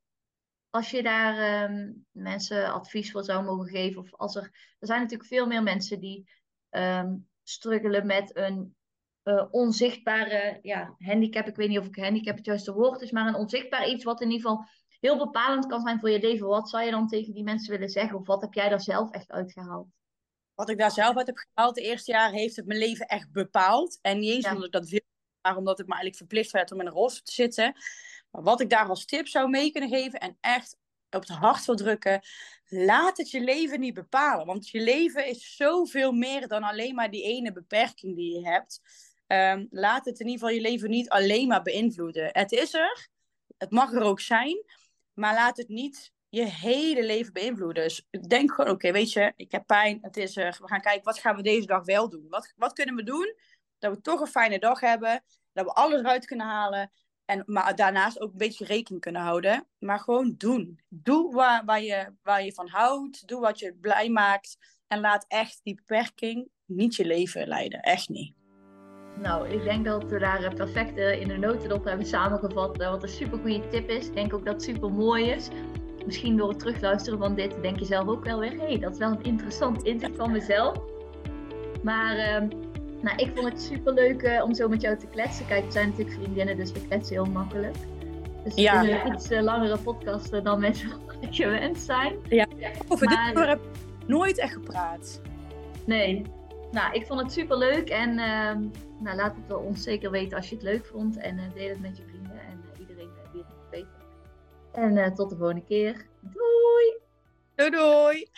als je daar um, mensen advies voor zou mogen geven, of als er, er zijn natuurlijk veel meer mensen die um, struggelen met een uh, onzichtbare ja, handicap. Ik weet niet of ik handicap het juiste woord is, maar een onzichtbaar iets wat in ieder geval heel bepalend kan zijn voor je leven. Wat zou je dan tegen die mensen willen zeggen? Of wat heb jij daar zelf echt uitgehaald? Wat ik daar zelf uit heb gehaald, de eerste jaar heeft het mijn leven echt bepaald. En niet eens omdat ik dat wil, maar omdat het me eigenlijk verplicht werd om in een rolstoel te zitten. Maar wat ik daar als tip zou mee kunnen geven en echt op het hart wil drukken, laat het je leven niet bepalen. Want je leven is zoveel meer dan alleen maar die ene beperking die je hebt. Um, laat het in ieder geval je leven niet alleen maar beïnvloeden. Het is er, het mag er ook zijn, maar laat het niet je hele leven beïnvloeden. Dus denk gewoon, oké, weet je, ik heb pijn, het is er. We gaan kijken, wat gaan we deze dag wel doen? Wat, wat kunnen we doen dat we toch een fijne dag hebben, dat we alles eruit kunnen halen en, maar daarnaast ook een beetje rekening kunnen houden. Maar gewoon doen. Doe waar, waar, je, waar je van houdt. Doe wat je blij maakt. En laat echt die beperking niet je leven leiden. Echt niet. Nou, ik denk dat we daar perfect in de notendop hebben samengevat. Wat een super goede tip is. Ik denk ook dat het super mooi is. Misschien door het terugluisteren van dit denk je zelf ook wel weer. Hé, hey, dat is wel een interessant inzicht van mezelf. Maar uh, nou, ik vond het super leuk uh, om zo met jou te kletsen. Kijk, we zijn natuurlijk vriendinnen, dus we kletsen heel makkelijk. Dus ja. het is een iets uh, langere podcast dan mensen gewend zijn. Ja, over maar, dit heb ik nooit echt gepraat. Nee. Nou, ik vond het super leuk en uh, nou, laat het ons zeker weten als je het leuk vond. En uh, deel het met je vrienden en iedereen die het weet. En tot de volgende keer. Doei! Doei doei!